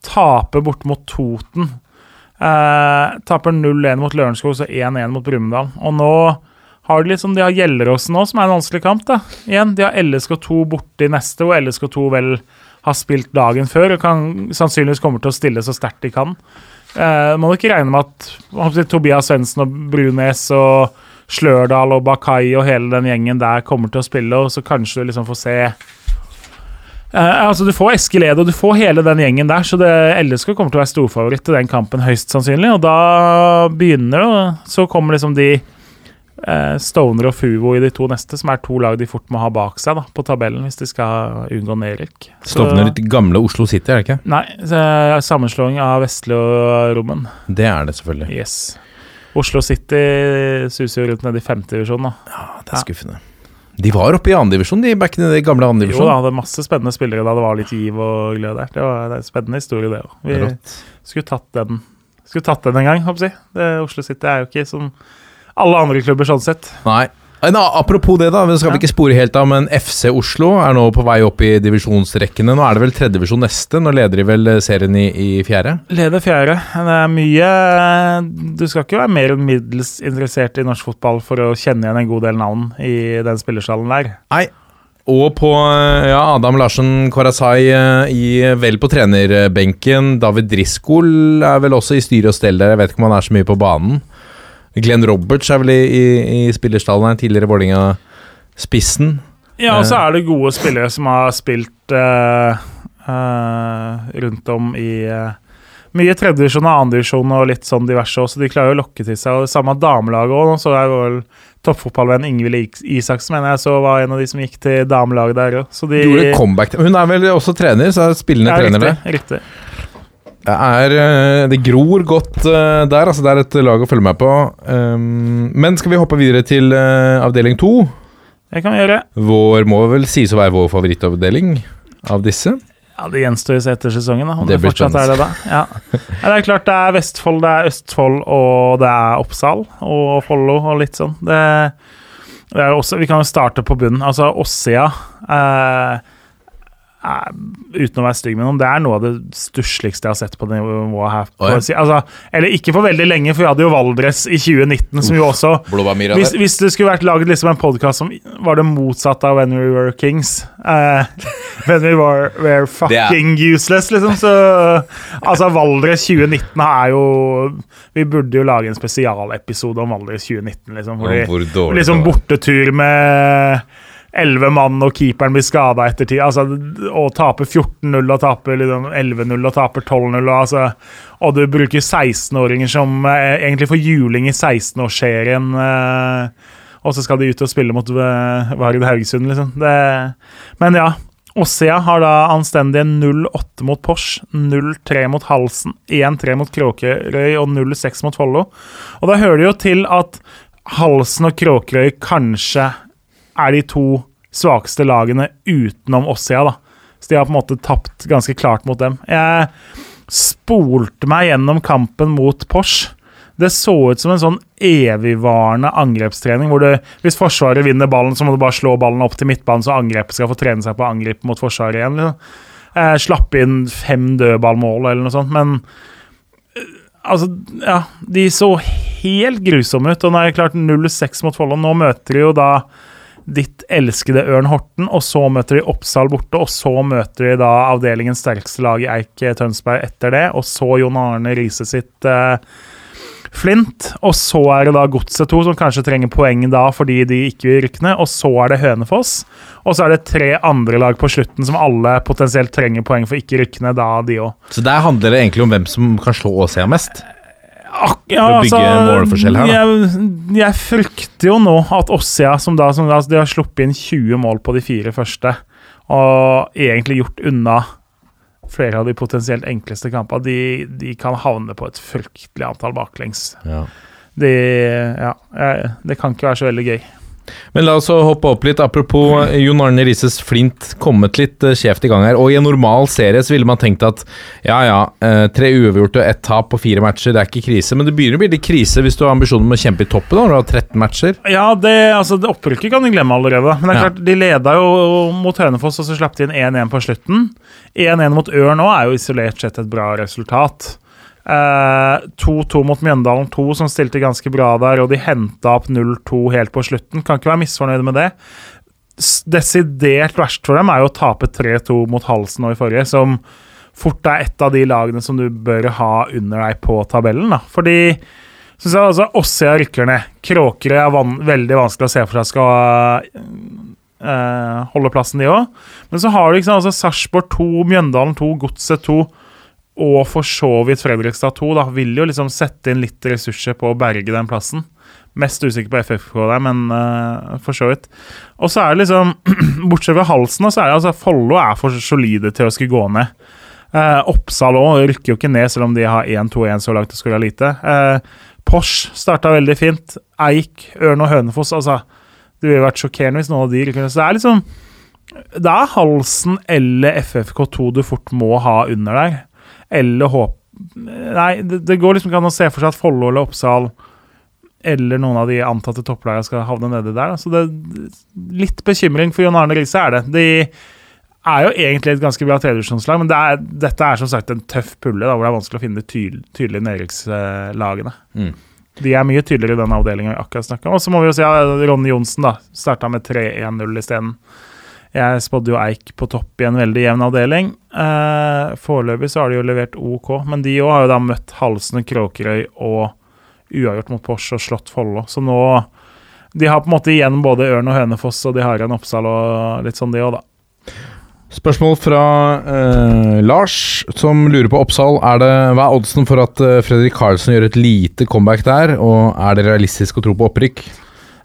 Taper bort mot Toten. Eh, taper 0-1 mot Lørenskog, så 1-1 mot Brumunddal. Og nå har de liksom, de har Gjelleråsen nå, som er en vanskelig kamp. da. Igjen, De har LSK2 borte i neste, hvor LSK2 vel har spilt dagen før og kan, sannsynligvis kommer til å stille så sterkt de kan. Eh, må ikke regne med at si, Tobias Svendsen og Brunes og Slørdal og Bakai og hele den gjengen der kommer til å spille, og så kanskje du liksom får se Eh, altså Du får Eskil Ed og du får hele den gjengen der, så det, LSK kommer til å være storfavoritt til den kampen, høyst sannsynlig. Og da begynner det, og så kommer liksom de Stoner og Fuvo i de to neste, som er to lag de fort må ha bak seg da, på tabellen hvis de skal unngå nedrykk. Stovner litt gamle Oslo City, er det ikke? Nei, så, sammenslåing av Vestli og Rommen. Det er det selvfølgelig. Yes. Oslo City suser jo rundt nede i femtedivisjon, da. Ja, det er skuffende. De var oppe i andredivisjon, de back in the gamle Jo da, andredivisjon. det er masse spennende spillere da det var litt giv og glød der. Det var en spennende historie, det òg. Vi Rått. skulle tatt den Skulle tatt den en gang, håper jeg. Det, Oslo City er jo ikke som alle andre klubber sånn sett. Nei. En, apropos det, da. Vi skal vi Ja. ikke spore helt av, men FC Oslo er nå på vei opp i divisjonsrekkene. Nå er det vel tredjedivisjon neste. Nå leder de vel eh, serien i, i fjerde? Leder fjerde. Det er mye Du skal ikke være mer enn middels interessert i norsk fotball for å kjenne igjen en god del navn i den spillerstallen der. Nei. Og på eh, ja, Adam Larsen Kwarasai eh, i, vel på trenerbenken. David Driscoll er vel også i styre og stell der. Jeg vet ikke om han er så mye på banen. Glenn Roberts er vel i, i, i spillerstallen her. Tidligere Vålerenga-spissen. Ja, og så er det gode spillere som har spilt uh, uh, rundt om i uh, mye tredjevisjon og andredivisjon og litt sånn diverse også. De klarer å lokke til seg. Og det samme damelaget òg. Så er vel toppfotballvenn Ingvild Is- Isaksen mener jeg så var en av de som gikk til damelaget der òg. De Gjorde comeback. Hun er vel også trener, så er spillende ja, trener der. riktig, riktig. Det er eh, Det gror godt eh, der. Altså, det er et lag å følge med på. Um, men skal vi hoppe videre til eh, avdeling to? Det kan vi gjøre. Vår må vel sies å være vår favorittavdeling av disse. Ja, Det gjenstår å se etter sesongen, da. Om Det det, fortsatt er det da. Ja. ja, Det er klart det er Vestfold, det er Østfold og det er Oppsal og Follo og litt sånn. Det, det også, vi kan jo starte på bunnen. Altså Åssida eh, Uten å være stygg med noen, det er noe av det stussligste jeg har sett på det nivået her. Oh, ja. altså, eller ikke for veldig lenge, for vi hadde jo Valdres i 2019, som jo også hvis, hvis det skulle vært laget liksom en podkast som var det motsatte av When We Were Kings uh, When We Were, were Fucking Useless, liksom. Så Altså, Valdres 2019 er jo Vi burde jo lage en spesialepisode om Valdres 2019, liksom. Fordi, dårlig liksom bortetur med elleve mann, og keeperen blir skada etter tid. Altså, og taper 14-0 og taper liksom 11-0 og taper 12-0. Og, altså, og du bruker 16-åringer som eh, egentlig får juling i 16-årsserien. Eh, og så skal de ut og spille mot eh, Vard Haugesund, liksom. Det, men ja. Ossia har da anstendige 0-8 mot Porsch, 0-3 mot Halsen, 1-3 mot Kråkerøy og 0-6 mot Follo. Og da hører det jo til at Halsen og Kråkerøy kanskje er de to svakeste lagene utenom Ossia, da. Så de har på en måte tapt ganske klart mot dem. Jeg spolte meg gjennom kampen mot Porsch. Det så ut som en sånn evigvarende angrepstrening, hvor du, hvis Forsvaret vinner ballen, så må du bare slå ballen opp til midtbanen, så angrepet skal få trene seg på å angripe mot Forsvaret igjen. Liksom. Eh, slappe inn fem dødballmål eller noe sånt, men eh, Altså, ja De så helt grusomme ut, og nå er det klart 0-6 mot Follo. Nå møter de jo da ditt elskede Ørn Horten, og så møter de Oppsal borte, og så møter de da avdelingens sterkeste lag i Eik Tønsberg etter det, og så Jon Arne Riise sitt eh, Flint, og så er det da Godset 2, som kanskje trenger poeng da fordi de ikke vil rykke ned, og så er det Hønefoss, og så er det tre andre lag på slutten som alle potensielt trenger poeng for ikke rykke ned, da de òg. Så der handler det egentlig om hvem som kan slå Åsia mest? Ak ja, For å bygge altså, målforskjell her. Jeg, jeg frykter jo nå at Ossia, som da, som da De har sluppet inn 20 mål på de fire første, og egentlig gjort unna flere av de potensielt enkleste kampene. De, de kan havne på et fryktelig antall baklengs. Ja. De, ja, det kan ikke være så veldig gøy. Men la oss hoppe opp litt. Apropos eh, Jon Arne Rises Flint kommet litt eh, skjevt i gang her. Og i en normal serie så ville man tenkt at ja ja, eh, tre uavgjorte og ett tap på fire matcher, det er ikke krise. Men det begynner å bli litt krise hvis du har ambisjonen om å kjempe i toppen når du har 13 matcher. Ja, det, altså, det opprykket kan du glemme allerede. Men det er Ja. klart, de leda jo mot Hønefoss, og så slapp de inn 1-1 på slutten. 1-1 mot Ørn nå er jo isolert sett et bra resultat. Eh, 2-2 mot Mjøndalen 2, som stilte ganske bra der, og de henta opp 0-2 helt på slutten. Kan ikke være misfornøyde med det. Desidert verst for dem er jo å tape 3-2 mot Halsen nå i forrige, som fort er et av de lagene som du bør ha under deg på tabellen. da. Fordi syns jeg altså Åssia rykker ned. Kråkerøy er van veldig vanskelig å se for seg skal eh, holde plassen, de òg. Men så har du liksom, altså Sarpsborg 2, Mjøndalen 2, Godset 2 og for så vidt Fredrikstad 2. da, Vil jo liksom sette inn litt ressurser på å berge den plassen. Mest usikker på FFK der, men uh, for så vidt. Og så er det liksom Bortsett fra halsen, så er det altså Follo er for solide til å skulle gå ned. Uh, Oppsal òg rykker jo ikke ned, selv om de har 1-2-1 så langt det skulle ha lite. Uh, Porsche starta veldig fint. Eik, Ørn og Hønefoss. altså Det ville vært sjokkerende hvis noen av de rykker. Så det er liksom Det er Halsen eller FFK2 du fort må ha under der. Eller håp... Nei, det, det går liksom ikke an å se for seg at Follo eller Oppsal eller noen av de antatte topplagene skal havne nedi der. da. Så det Litt bekymring for Jon Arne Riise er det. De er jo egentlig et ganske bra tredjevisjonslag, men det er, dette er som sagt en tøff pulle da, hvor det er vanskelig å finne de tydel, tydelige nedrykkslagene. Mm. De er mye tydeligere i den avdelinga vi akkurat snakka om. Og så må vi jo si at Ronny Johnsen starta med 3-1-0 isteden. Jeg spådde jo Eik på topp i en veldig jevn avdeling. Eh, foreløpig så har de jo levert OK, men de òg har jo da møtt Halsen og Kråkerøy og uavgjort mot Porsche og slått Follo. Så nå De har på en måte igjen både Ørn og Hønefoss, og de har igjen Oppsal og litt sånn, de òg, da. Spørsmål fra eh, Lars, som lurer på Oppsal. Er det, hva er oddsen for at eh, Fredrik Karlsen gjør et lite comeback der? Og er det realistisk å tro på opprykk?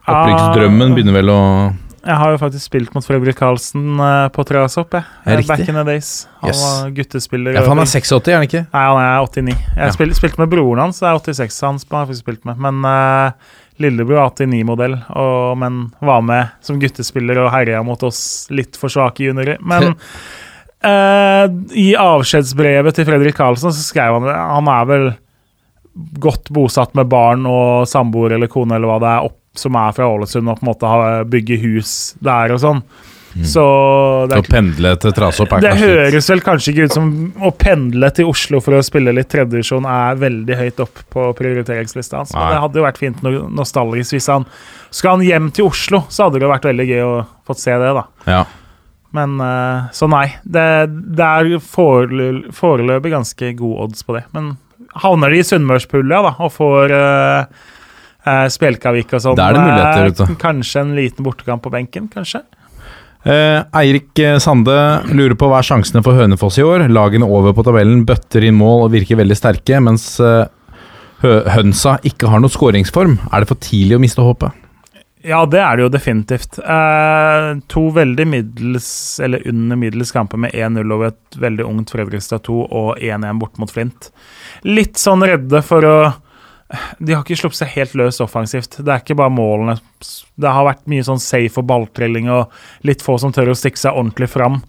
Opprykksdrømmen begynner vel å Jeg har jo faktisk spilt mot Fredrik Karlsen eh, på jeg. Ja, Eh. Back in the days. Han Yes. var guttespiller. Ja, for han er 86, er han ikke? Nei, han er 89. Jeg Ja. spil, spilte med broren hans, det er 86 han har spilt med. Men uh, lillebror er 89-modell, men var med som guttespiller og herja mot oss litt for svake juniorer. Men uh, i avskjedsbrevet til Fredrik Karlsen så skrev han Han er vel godt bosatt med barn og samboer eller kone eller hva det er, opp, som er fra Ålesund og på en måte bygge hus der og sånn. Så det Å pendle til Trasopp er det kanskje Det høres vel kanskje ikke ut som å pendle til Oslo for å spille litt tredjevisjon er veldig høyt opp på prioriteringslista hans. Men det hadde jo vært fint nostalgisk hvis han Skal han hjem til Oslo, så hadde det vært veldig gøy å få se det, da. Ja. Men eh, Så nei. Det, det er foreløpig ganske gode odds på det. Men havner de i Sunnmørspulja da, og får uh, Spjelkavik og sånn Da er det muligheter, eh, vet du. Kanskje en liten bortekamp på benken, kanskje? Eh, Eirik eh, Sande lurer på hva er sjansene for Hønefoss i år. Lagene over på tabellen bøtter inn mål og virker veldig sterke, mens eh, hønsa ikke har noe skåringsform. Er det for tidlig å miste håpet? Ja, det er det jo definitivt. Eh, to veldig middels, eller under middels kamper med 1-0 over et veldig ungt Fredrikstad 2 og 1-1 bort mot Flint. Litt sånn redde for å De har ikke sluppet seg helt løs offensivt. Det er ikke bare målene. Det har vært mye sånn safe og balltrilling og litt få som tør å stikke seg ordentlig fram.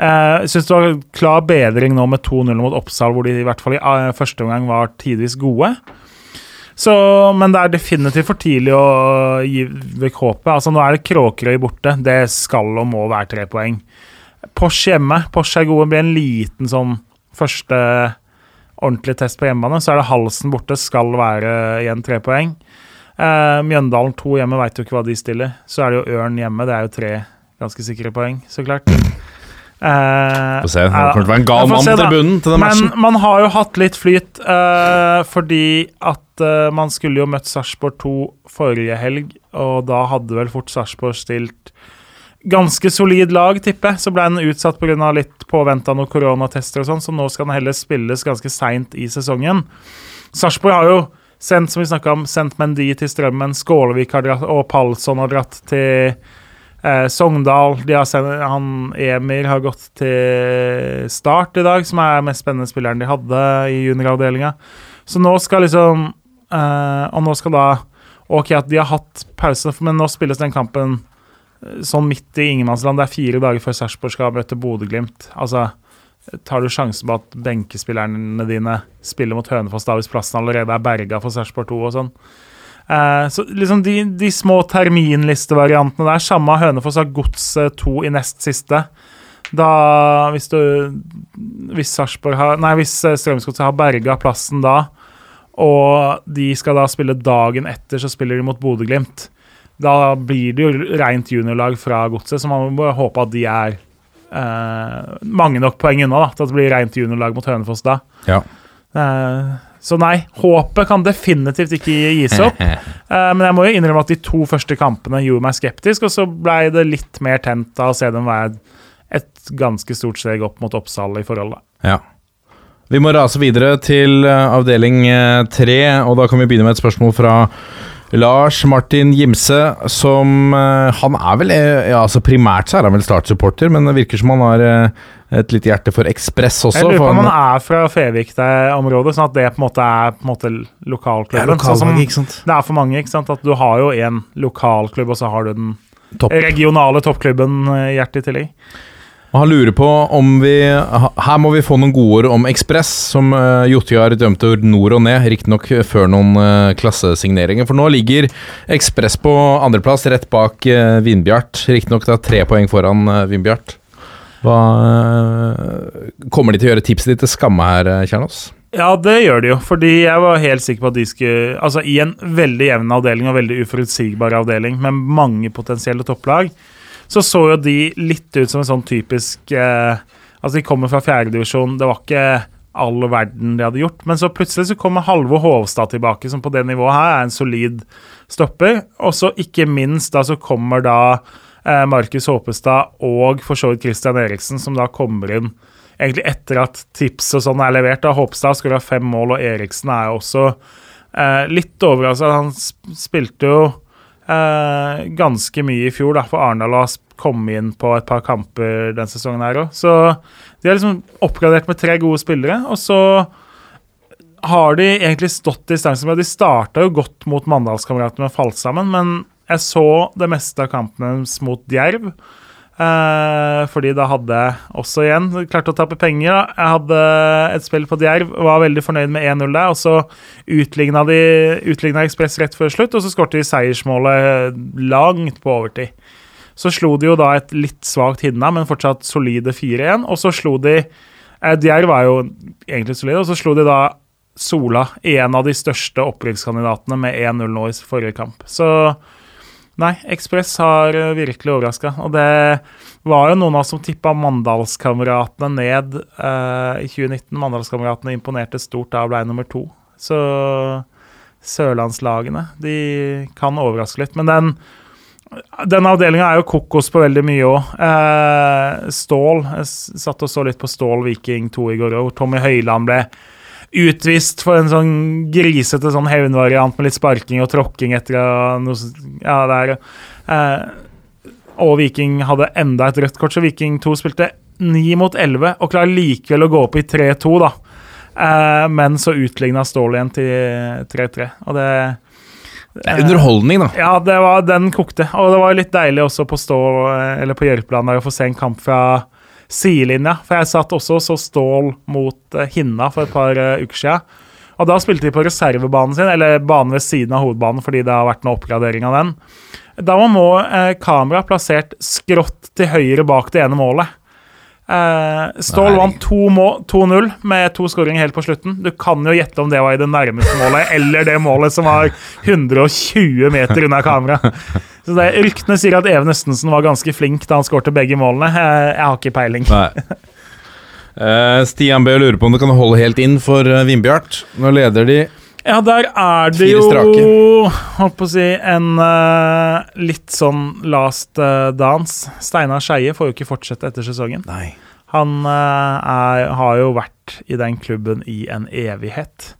Jeg Jeg syns det var klar bedring nå med 2-0 mot Oppsal, hvor de i hvert fall i eh, første omgang var tidvis gode. Så, men det er definitivt for tidlig å gi vekk håpet. Altså, nå er det Kråkerøy borte. Det skal og må være tre poeng. Porsche hjemme. Porsche er gode. Det blir en liten sånn første ordentlig test på hjemmebane. Så er det Halsen borte. Skal være igjen tre poeng. Eh, Mjøndalen to hjemme veit jo ikke hva de stiller. Så er det jo Ørn hjemme. Det er jo tre ganske sikre poeng, så klart. Eh, Få se. Det kommer til å være en gal mann se tribunen til den Men matchen. man har jo hatt litt flyt, eh, fordi at eh, man skulle jo møtt Sarpsborg 2 forrige helg, og da hadde vel fort Sarpsborg stilt ganske solid lag, tipper jeg. Så ble den utsatt pga. litt påventa noen koronatester og sånn, så nå skal den heller spilles ganske seint i sesongen. Sarpsborg har jo sendt, som vi om, sendt Mendy til Strømmen, Skålevik har dratt, og Palsson har dratt til Eh, Sogndal har sendt, han Emir har gått til Start i dag, som er den mest spennende spilleren de hadde i junioravdelinga. Så nå skal liksom eh, Og nå skal da Ok, at de har hatt pause, men nå spilles den kampen sånn midt i ingenmannsland. Det er fire dager før Sarpsborg skal møte Bodø-Glimt. Altså, tar du sjansen på at benkespillerne dine spiller mot Hønefoss da hvis plassen allerede er berga for Sarpsborg 2 og sånn? Eh, så liksom de, de små terminlistevariantene der. Samme Hønefoss har Godset 2 i nest siste. Da Hvis du Hvis Sarpsborg har Nei, hvis eh, Strømsgodset har berga plassen da, og de skal da spille dagen etter, så spiller de mot Bodø-Glimt. Da blir det jo rent juniorlag fra Godset, så man må håpe at de er eh, mange nok poeng unna da, til at det blir rent juniorlag mot Hønefoss da. Ja. Eh, så nei, håpet kan definitivt ikke gis opp. Eh, men jeg må jo innrømme at de to første kampene gjorde meg skeptisk, og så blei det litt mer tent av å se dem være et ganske stort steg opp mot Oppsal i forhold. da. Ja. Vi må rase videre til eh, avdeling eh, tre, og da kan vi begynne med et spørsmål fra Lars Martin Gimse, som eh, Han er vel eh, ja, altså Primært så er han vel Start-supporter, men det virker som han har eh, et lite hjerte for Ekspress også. Jeg lurer på om han- er fra Fevik-området, sånn at det på en måte er på en måte lokalklubben. sånn som ikke sant? det er for mange, ikke sant? At du har jo én lokalklubb, og så har du den Topp. regionale toppklubben i hjertet i tillegg. Og han lurer på om vi Her må vi få noen gode ord om Ekspress, som uh, Jotjar dømte nord og ned, riktignok før noen uh, klassesigneringer. For nå ligger Ekspress på andreplass, rett bak uh, Vindbjart. Riktignok tre poeng foran Vindbjart. Hva eh, Kommer de til å gjøre tipset ditt til skamme her, eh, Kjernås? Ja, det gjør de jo, fordi jeg var helt sikker på at de skulle Altså, i en veldig jevn avdeling og veldig uforutsigbar avdeling med mange potensielle topplag, så så jo de litt ut som en sånn typisk eh, Altså, de kommer fra fjerdedivisjon, det var ikke all verden de hadde gjort, men så plutselig så kommer Halvor Hovstad tilbake, som på det nivået her er en solid stopper, og så ikke minst da så kommer da eh, Markus Håpestad og for så vidt Christian Eriksen, som da kommer inn egentlig etter at tips og sånn er levert. da Håpestad skulle ha fem mål, og Eriksen er jo også eh, litt overraska. Han spilte jo eh, ganske mye i fjor, da, for Arendal har kommet inn på et par kamper den sesongen her òg. Så de har liksom oppgradert med tre gode spillere, og så har de egentlig stått distansen med De starta jo godt mot Mandalskameratene, men falt sammen. Men jeg så det meste av kampene deres mot Djerv. Eh, fordi da hadde jeg også igjen klart å tappe penger. Jeg hadde et spill på Djerv, var veldig fornøyd med 1-0 der. Og så utligna de Ekspress rett før slutt, og så skårte de seiersmålet langt på overtid. Så slo de jo da et litt svakt Hinna, men fortsatt solide 4-1. Og så slo de eh, Djerv var jo egentlig solide, og så slo de da Sola, en av de største opprykkskandidatene, med 1-0 nå i forrige kamp. Så Nei, Ekspress har eh, virkelig overraska. Og det var jo noen av oss som tippa Mandalskameratene ned eh, i 2019. Mandalskameratene imponerte stort da ble nummer to. Så sørlandslagene, de kan overraske litt. Men den Den avdelinga er jo kokos på veldig mye òg. Eh, Stål Jeg satt og så litt på Stål Viking 2 i går, hvor Tommy Høiland ble utvist for en sånn grisete sånn hevnvariant med litt sparking og tråkking etter noe Ja, det er eh, Og Viking hadde enda et rødt kort, så Viking 2 spilte 9 mot 11 og klarer likevel å gå opp i 3-2, da. Eh, men så utligna Stål igjen til 3-3, og det Det er underholdning, da. ja, det var, den kokte. Og det var litt deilig også på stå, eller på Jørpeland å få se en kamp fra sidelinja. For jeg satt også og så Stål mot eh, Hinna for et par eh, uker siden. Og da spilte de på reservebanen sin, eller banen ved siden av hovedbanen, fordi det har vært noe oppgradering av den. Da var må eh, kamera plassert skrått til høyre bak det ene målet. Eh, Stål vant 2-0 med to skåringer helt på slutten. Du kan jo gjette om det var i det nærmeste målet, eller det målet som var 120 meter unna kamera. Så det, Ryktene sier at Even Østensen var ganske flink da han skårte begge målene. Eh, jeg har ikke peiling. Eh, Stian Bø lurer på om du kan holde helt inn for uh, Vindbjart. Nå leder de Ja, der er det jo. Holdt på å si en uh, litt sånn last uh, dance. Steinar Skeie får jo ikke fortsette etter sesongen. Nei. Han uh, er, har jo vært i den klubben i en evighet.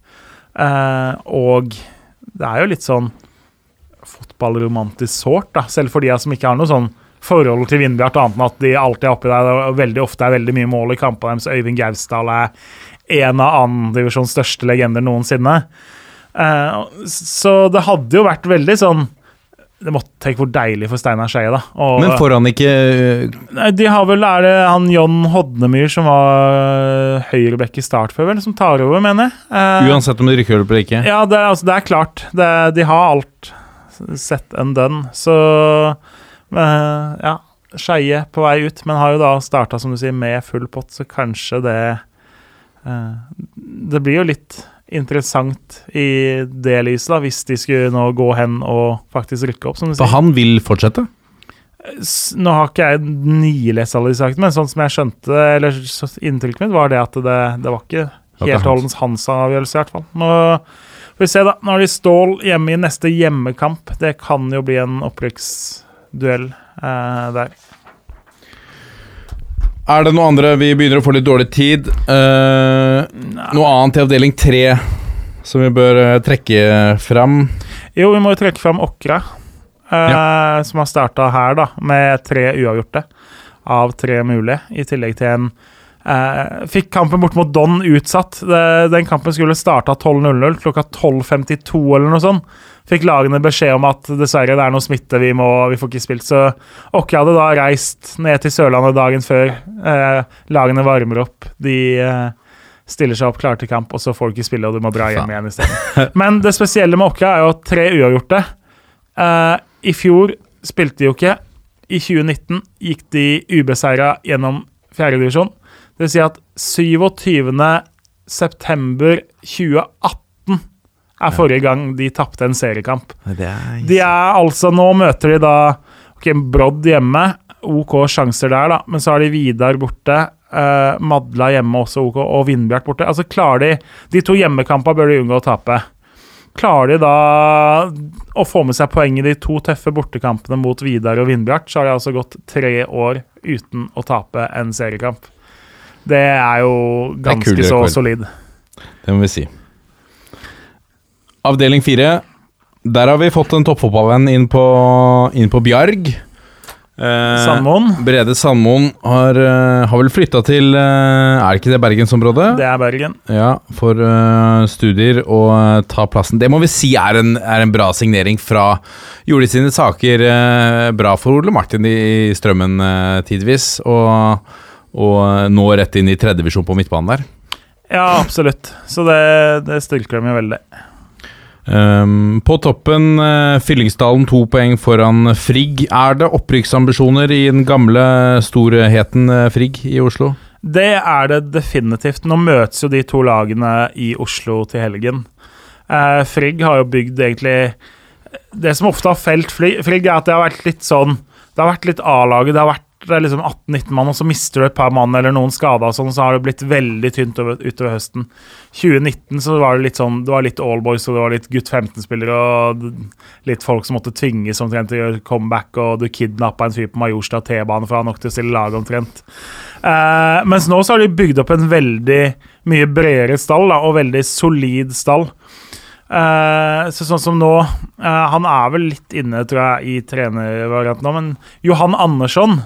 Og det er jo litt sånn fotballromantisk sårt, da. Selv for de som ikke har noe sånn forhold til Vindbjart, annet enn at de alltid er oppi der og veldig ofte er veldig mye mål i kampene deres. Øyvind Gausdal er en av andredivisjons største legender noensinne. Eh, så det hadde jo vært veldig sånn Det måtte tenke hvor deilig for Steinar Skeie, da. Og- Men får han ikke uh, Nei, De har vel, Er det han John Hodnemyr som var øh, høyrebekk i start før, vel, som tar over, mener jeg? Eh, Uansett om de rykker opp eller ikke? Ja, det, altså, det er klart. Det, de har alt sett en dønn. Så eh, ja. Skeie på vei ut, men har jo da starta, som du sier, med full pott, så kanskje det eh, Det blir jo litt interessant i det lyset, da, hvis de skulle nå gå hen og faktisk rykke opp, som du For han vil fortsette? Nå har ikke jeg nilest alle de sakene, men sånn som jeg skjønte, eller inntrykket mitt, var det at det, det var ikke helt holdens hans avgjørelse, i hvert fall. Nå får vi se, da. Nå har de Stål hjemme i neste hjemmekamp. Det kan jo bli en opprykksduell eh, der. Er det noe andre Vi begynner å få litt dårlig tid. Uh, noe annet i avdeling tre som vi bør eh, trekke fram? Jo, vi må jo trekke fram Åkra, ja. som har starta her, da, med tre uavgjorte av tre mulige, i tillegg til en Fikk kampen bort mot Don utsatt. Det, den kampen skulle starta 12.00, klokka 12.52 eller noe sånt. Fikk lagene beskjed om at dessverre det er noe smitte, vi, må, vi får ikke spilt. Så Åkke hadde da reist ned til Sørlandet dagen før. Eh, lagene varmer opp. De eh, stiller seg opp klare til kamp, og så får du ikke spille, og du må dra hjem igjen isteden. Men det spesielle med Åkke er jo tre uavgjorte. Eh, I fjor spilte de jo ikke. I 2019 gikk de ubeseira gjennom fjerdedivisjon. Det vil si at 27. september 2018 er forrige gang de tapte en seriekamp. De er altså Nå møter de da ok, Brodd hjemme. OK sjanser der, da. Men så har de Vidar borte. eh, Madla hjemme også OK, og Vindbjart borte. Altså klarer de De to hjemmekampene bør de unngå å tape. Klarer de da å få med seg poeng i de to tøffe bortekampene mot Vidar og Vindbjart, så har de altså gått tre år uten å tape en seriekamp. Det er jo er ganske så rekord. solid. Det må vi si. Avdeling fire. Der har vi fått en toppfotballvenn inn på, inn på Bjarg. Eh, Sandmoen, Brede Sandmoen har, eh, har vel flytta til eh, Er det ikke det bergensområdet? det er Bergen. Ja, for uh, studier og uh, ta plassen. Det må vi si er en, er en bra signering fra Gjorde sine saker uh, bra for Ole Martin i, strømmen tidvis, og, og nå rett inn i tredjevisjon på midtbanen der. Ja, absolutt. Så det, det styrker dem jo veldig. Um, på toppen uh, Fyllingsdalen to poeng foran Frigg. Er det opprykksambisjoner i den gamle storheten eh, Frigg i Oslo? Det er det definitivt. Nå møtes jo de to lagene i Oslo til helgen. Uh, Frigg har jo bygd egentlig Det som ofte har felt Frigg, er at det har vært litt sånn Det har vært litt A-laget. Det har vært er liksom 18-19 mann, og så mister du et par mann eller noen skada, og sånn, så har det blitt veldig tynt over, utover høsten. 2019 så var det litt sånn Det var litt Allboys og det var litt gutt 15-spillere og litt folk som måtte tvinges omtrent til å gjøre comeback, og du kidnappa en fyr på Majorstua T-bane for å ha nok til å stille lag omtrent. Eh, mens nå så har de bygd opp en veldig mye bredere stall, da, og veldig solid stall. Uh, så sånn som nå uh, Han er vel litt inne, tror jeg, i trenervarianten nå, men Johan Andersson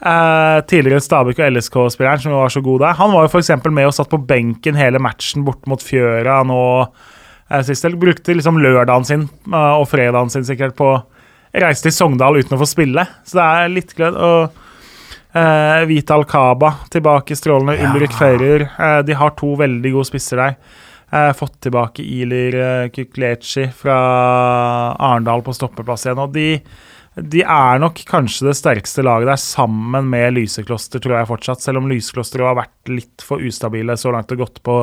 eh, Tidligere Stabæk og LSK-spilleren som var så god der. Han var jo f.eks. med og satt på benken hele matchen bort mot Fjøra nå eh, sist. Brukte liksom lørdagen sin eh, og fredagen sin sikkert på Reise til Sogndal uten å få spille. Så det er litt glød. Og eh, Vital Kaba tilbake strålende. Ulrik Feirer. Eh, de har to veldig gode spisser der. Eh, fått tilbake Ilir Kukleci fra Arendal på stoppeplass igjen. Og de, de er nok kanskje det sterkeste laget der, sammen med Lysekloster, tror jeg fortsatt. Selv om Lysekloster har vært litt for ustabile så langt og gått på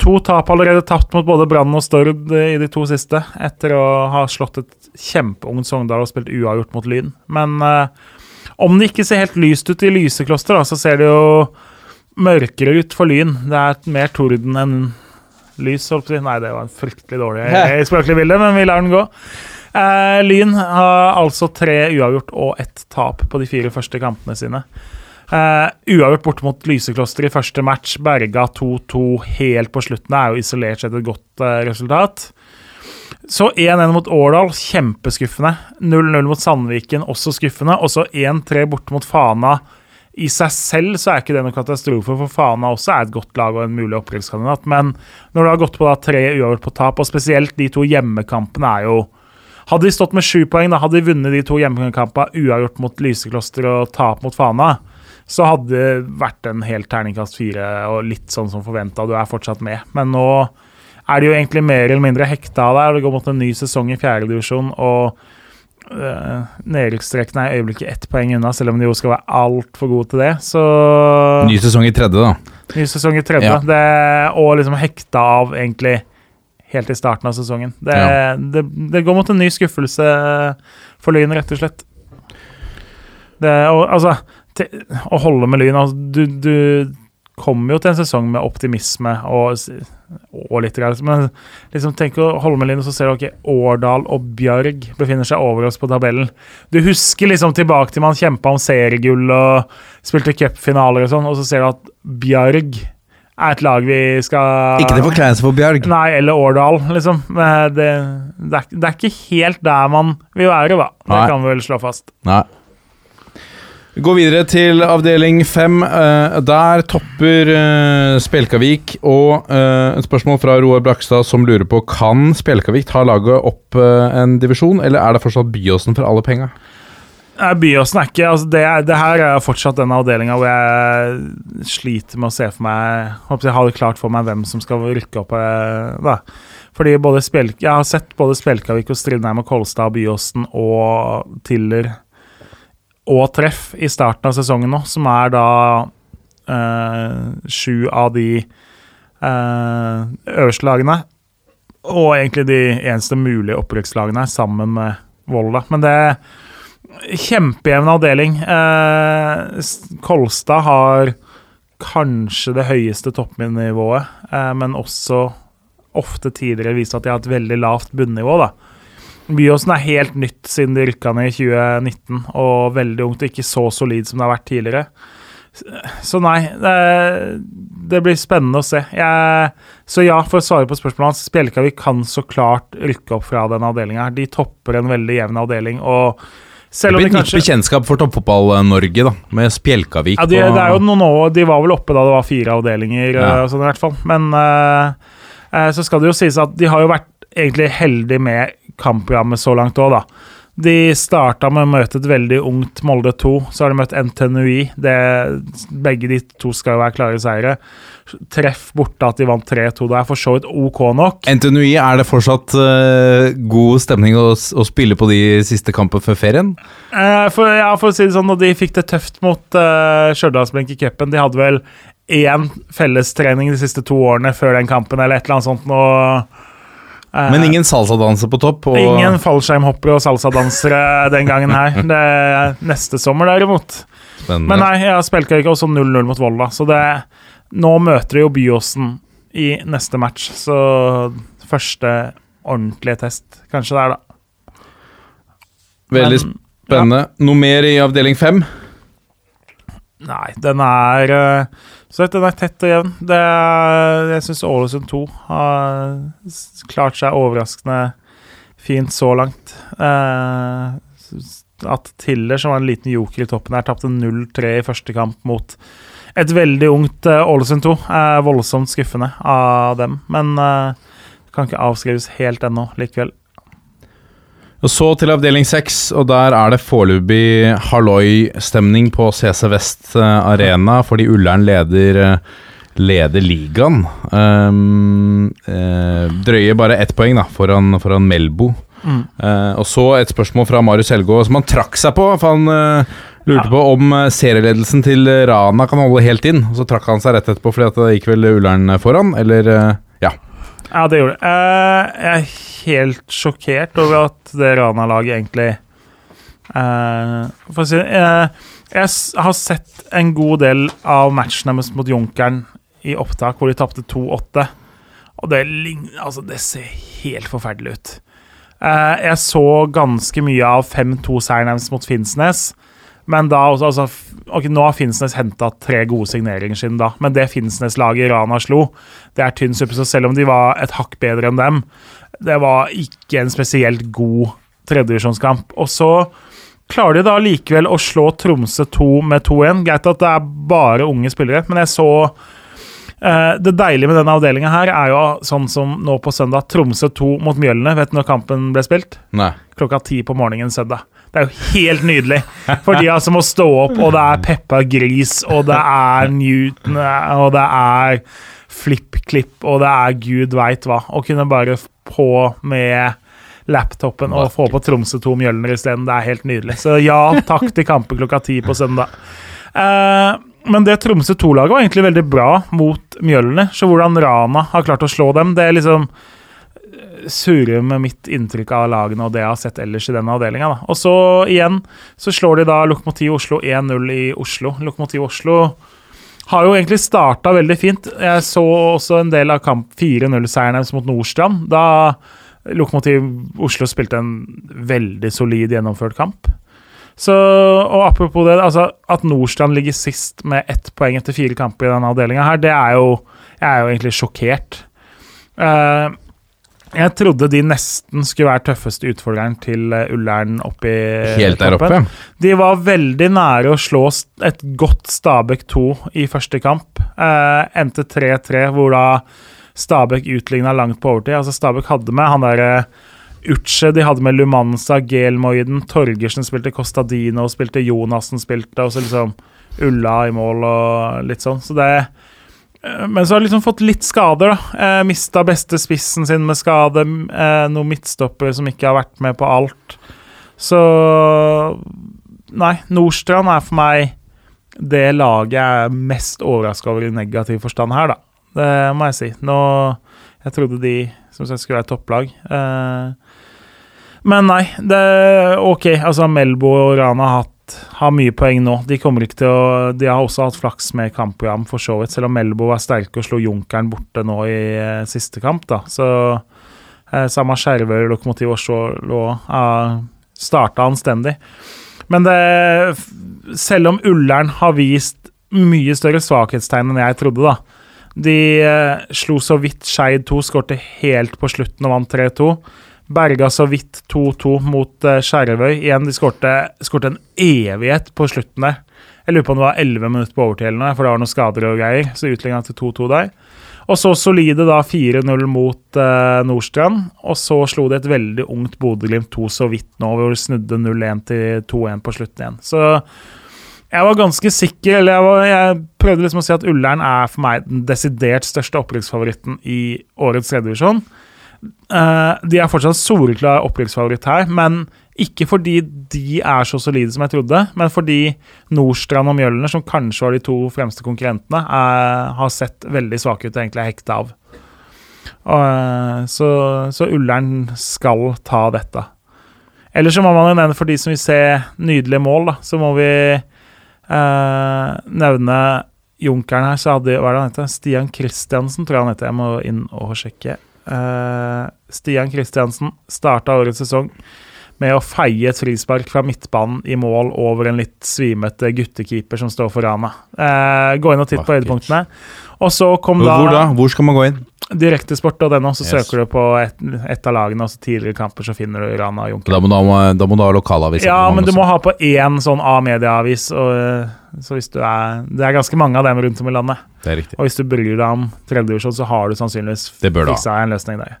to tap allerede. Tapt mot både Brann og Stord i de to siste, etter å ha slått et kjempeungt Sogndal og spilt uavgjort mot Lyn. Men eh, om det ikke ser helt lyst ut i Lysekloster, da, så ser det jo mørkere ut for Lyn. Det er mer torden enn lys. holdt på å si. Nei, det var en fryktelig dårlig språklig bilde, men vi lar den gå. Eh, Lyn har altså tre uavgjort og ett tap på de fire første kampene sine. Eh, uavgjort bort mot Lysekloster i første match, berga 2-2 helt på slutten. Det er jo isolert sett et godt eh, resultat. Så 1-1 mot Årdal, kjempeskuffende. 0-0 mot Sandviken, også skuffende. Og så 1-3 borte mot Fana i seg selv så er ikke det noen katastrofe, for Fana også er et godt lag og en mulig opprykkskandidat. Men når du har gått på da tre uavgjort på tap, og spesielt de to hjemmekampene er jo Hadde de stått med sju poeng, da hadde de vunnet de to hjemmekampene uavgjort mot Lysekloster og tap mot Fana, så hadde det vært en helt terningkast fire og litt sånn som forventa. Du er fortsatt med. Men nå er de jo egentlig mer eller mindre hekta av deg. Det går mot en ny sesong i fjerdedivisjon, og Uh, Nedrykksstreken er i øyeblikket ett poeng unna, selv om de jo skal være altfor gode til det. Så Ny sesong i tredje, da. Ny sesong i tredje. Ja. Det, og liksom hekta av egentlig helt i starten av sesongen. Det, Ja. det, det går mot en ny skuffelse for Lyn, rett og slett. Det, og, altså, til, å holde med Lyn altså, du, du kommer jo til en sesong med optimisme og, og litt realisme, men liksom tenk å holde med Lyn, så ser du ok, Årdal og Bjørg befinner seg over oss på tabellen. Du husker liksom tilbake til man kjempa om seriegull og spilte cupfinaler og sånn, og så ser du at Bjørg er et lag vi skal Ikke til forkleinelse for Bjørg. Nei, eller Årdal, liksom. Det, det, er, det er ikke helt der man vil være, da. Det Nei. kan vi vel slå fast. Nei. Vi går videre til avdeling fem. Eh, der topper eh, Spjelkavik. Og eh, et spørsmål fra Roar Brakstad som lurer på Kan Spjelkavik ta laget opp eh, en divisjon, eller er det fortsatt Byåsen for alle penga? Er ikke altså det, det her er fortsatt den avdelinga hvor jeg sliter med å se for meg håper Jeg har det klart for meg hvem som skal rykke opp. eh, Da. Fordi Spjelk, Jeg har sett både Spjelkavik og Strindheim og Kolstad, og Byåsen og Tiller og Treff i starten av sesongen nå, som er da øh, sju av de øh, øverste lagene. Og egentlig de eneste mulige opprykkslagene, sammen med Volda. Men det Kjempejevn avdeling. Eh, Kolstad har kanskje det høyeste toppnivået, eh, men også ofte tidligere vist at de har et veldig lavt bunnivå. da. Byåsen er helt nytt siden de rykka ned i 2019, og veldig ungt og ikke så solid som det har vært tidligere. Så nei, det, blir spennende å se. Jeg, så ja, for å svare på spørsmålet hans, Spjelkavik kan så klart rykke opp fra den avdelinga. De topper en veldig jevn avdeling, og selv om blir kanskje... nytt bekjentskap for Toppfotball-Norge, da. Med Spjelkavik ja, de, og det er jo noen år, de var vel oppe da det var fire avdelinger, Ja. eh, sånn i hvert fall. Men uh, uh, så skal det jo sies at de har jo vært egentlig heldige med kampprogrammet så langt òg, da. De starta med å møte et veldig ungt Molde 2. Så har de møtt NTNUI. Det, begge de to skal jo være klare seire. Treff borte at de vant 3-2. Det er for så vidt OK nok. NTNUI, er det fortsatt uh, god stemning å, å spille på de siste kampene før ferien? Uh, for, ja, for å si det sånn, og de fikk det tøft mot uh, Stjørdalsblink i cupen. De hadde vel én fellestrening de siste to årene før den kampen, eller et eller annet sånt. Eh, Men ingen salsadanser på topp? Og, Ingen fallskjermhoppere og salsadansere den gangen her. Det er neste sommer, derimot. Spennende. Men nei, jeg spilte ikke også 0-0 mot Volda, så det Nå møter de jo Byåsen i neste match, så første ordentlige test kanskje det er, da. Veldig Men- spennende. Noe mer i avdeling fem? Nei, den er eh, Så den er tett og jevn. Det er, jeg syns Ålesund 2 har klart seg overraskende fint så langt. Eh, at Tiller, som var en liten joker i toppen her, tapte 0-3 i første kamp mot et veldig ungt eh, Ålesund 2, er voldsomt skuffende av dem. Men eh, kan ikke avskrives helt ennå, likevel. Og Så til avdeling seks, og der er det foreløpig halloi-stemning på CC Vest eh, Arena, fordi Ullern leder, leder ligaen. Um, eh, drøye bare ett poeng da, foran, foran Melbo. Mm. Eh, og så et spørsmål fra Marius Helgå som han trakk seg på. For han eh, lurte på om eh, serieledelsen til Rana kan holde helt inn. Og så trakk han seg rett etterpå fordi at det gikk vel Ullern foran, eller eh, ja. Ja, det gjorde det. Eh, jeg er helt sjokkert over at det Rana-laget egentlig eh, For å si det eh, Jeg har sett en god del av matchene mot Junkeren i opptak hvor de tapte 2-8. Og det, altså, det ser helt forferdelig ut. Eh, jeg så ganske mye av 5-2-seieren deres mot Finnsnes. Men da også, altså, ok, Nå har Finnsnes henta tre gode signeringer siden da, men det Finnsnes-laget Rana slo, det er tynn suppe. Så selv om de var et hakk bedre enn dem, det var ikke en spesielt god tredjevisjonskamp. Og så klarer de da likevel å slå Tromsø 2 med 2-1. Greit at det er bare unge spillere, men jeg så eh, Det deilige med denne avdelinga her er jo sånn som nå på søndag, Tromsø 2 mot Mjølne. Vet du når kampen ble spilt? Nei. klokka ti på morgenen søndag. Det er jo helt nydelig. For de altså må stå opp, og det er Peppa Gris, og det er Newton, og det er FlippKlipp, og det er gud veit hva. Å kunne bare på med laptopen og få på Tromsø 2 Mjølner isteden, det er helt nydelig. Så ja, takk til kampen klokka ti på søndag. Eh, men det Tromsø 2-laget var egentlig veldig bra mot Mjølner, så hvordan Rana har klart å slå dem, det er liksom surrer med mitt inntrykk av lagene og det jeg har sett ellers i denne avdelinga. Og så igjen så slår de da Lokomotiv Oslo 1-0 i Oslo. Lokomotiv Oslo har jo egentlig starta veldig fint. Jeg så også en del av kamp 4-0-seieren deres mot Nordstrand. Da Lokomotiv Oslo spilte en veldig solid gjennomført kamp. Så, og apropos det, altså at Nordstrand ligger sist med ett poeng etter fire kamper i denne avdelinga her, det er jo Jeg er jo egentlig sjokkert. Eh, jeg trodde de nesten skulle være tøffeste utfordreren til eh, Ullern oppe i Helt der oppe. De var veldig nære å slå et godt Stabæk 2 i første kamp. Eh, endte 3-3, hvor da Stabæk utligna langt på overtid. Altså Stabæk hadde med han derre Uche, de hadde med Lumanza, Gelmoiden, Torgersen spilte Costadino, spilte Jonassen spilte, og så liksom Ulla i mål og litt sånn. Så det eh, Men så har de liksom fått litt skader, da. Eh, Mista beste spissen sin med skade. Eh, noen midtstoppere som ikke har vært med på alt. Så Nei, Nordstrand er for meg det laget jeg er mest overraska over i negativ forstand her, da. Det må jeg si. Nå Jeg trodde de som sagt skulle være topplag. Eh, men nei, det ok. Altså, Melbo og Rana har, hatt, har mye poeng nå. De kommer ikke til å De har også hatt flaks med kampprogram, for så vidt. Selv om Melbo var sterke og slo Junkeren borte nå i eh, siste kamp, da. Så eh, samme Skjervøy Lokomotiv Oslo uh, starta anstendig. Men det Selv om Ullern har vist mye større svakhetstegn enn jeg trodde, da. De eh, slo så vidt Skeid 2, skårte helt på slutten og vant 3-2. Berga så vidt 2-2 mot eh, Skjervøy. Igjen, de skårte, en evighet på slutten der. Jeg lurer på om det var 11 minutter på overtid, eller noe, for det var noen skader og greier. Så utligna til 2-2 der. Og så solide da 4-0 mot eh, Nordstrand. Og så slo de et veldig ungt Bodø-Glimt 2 så vidt nå, hvor de snudde 0-1 til 2-1 på slutten igjen. Så jeg var ganske sikker, eller jeg, var, jeg prøvde liksom å si at Ullern er for meg den desidert største opprykksfavoritten i årets tredjedivisjon. Uh, de er fortsatt soleklar opprykksfavoritt her, men ikke fordi de er så solide som jeg trodde, men fordi Nordstrand og Mjølner, som kanskje var de to fremste konkurrentene, er, har sett veldig svake ut og egentlig er hekta av. Uh, så, så Ullern skal ta dette. Eller så må man jo nevne for de som vil se nydelige mål, da, så må vi uh, nevne Junkeren her, så hadde hva er det han heter? Stian Kristiansen, tror jeg han heter. Jeg må inn og sjekke. Eh, Stian Kristiansen starta årets sesong med å feie et frispark fra midtbanen i mål over en litt svimete guttekeeper som står foran meg. Eh, gå inn og titt på høydepunktene. Og så kom da, Hvor da? Hvor skal man gå inn? direktesport.no, så Yes. søker du på et, et av lagene, og så tidligere kamper, så finner du Rana og Junker. Da må, da må, du ha lokalavis. Ja, men du må ha på én sånn A-medieavis, og eh, så hvis du er Det er ganske mange av dem rundt om i landet. Det er riktig. Og hvis du bryr deg om tredjedivisjon, så har du sannsynligvis fiksa en løsning der.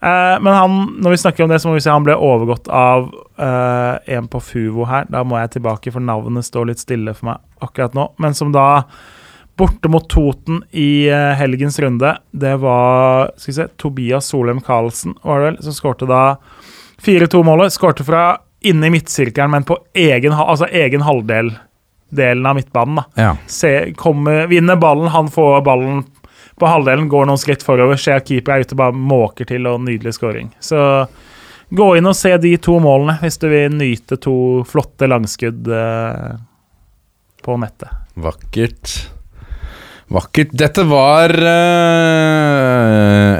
Eh, men han, når vi snakker om det, så må vi si han ble overgått av eh, en på Fuvo her. Da må jeg tilbake, for navnet står litt stille for meg akkurat nå. Men som da Borte mot Toten i eh, helgens runde, det var skal vi se, Tobias Solheim Karlsen, var det vel, som skårte da 4-2-målet. Skårte fra inne i midtsirkelen, men på egen, altså egen halvdel delen av midtbanen. da Ja. se, kommer, vinner ballen, han får ballen på halvdelen, går noen skritt forover, ser keeper er ute, bare måker til, og nydelig scoring. Så gå inn og se de to målene hvis du vil nyte to flotte langskudd eh, på nettet. Vakkert. Vakkert. Dette var uh,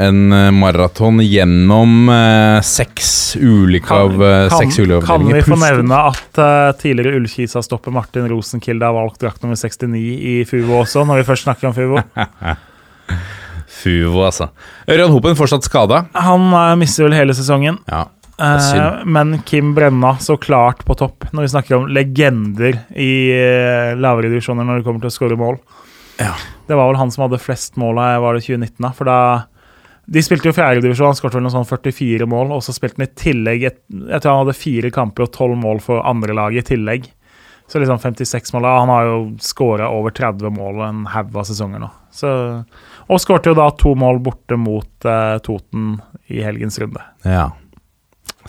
en maraton gjennom uh, seks ulike av eh, seks ulike kan vi få nevne at tidligere Ullkisa-stopper Martin Rosenkilde har valgt drakt nummer 69 i Fuvo også, når vi først snakker om Fuvo? Fuvo, altså. Ørjan Hopen fortsatt skada. Han mister vel hele sesongen. Ja. Men Kim Brenna så klart på topp når vi snakker om legender i lavere divisjoner når det kommer til å skåre mål. Ja. Det var vel han som hadde flest mål da var det 2019, da. For da De spilte jo fjerdedivisjon, han skåret vel noen sånn 44 mål, og så spilte han i tillegg et, Jeg tror han hadde fire kamper og tolv mål for andrelaget i tillegg. Så liksom 56 mål. Han har jo skåra over 30 mål en haug av sesonger nå. Så, og skårte jo da to mål borte mot eh, Toten i helgens runde. ja.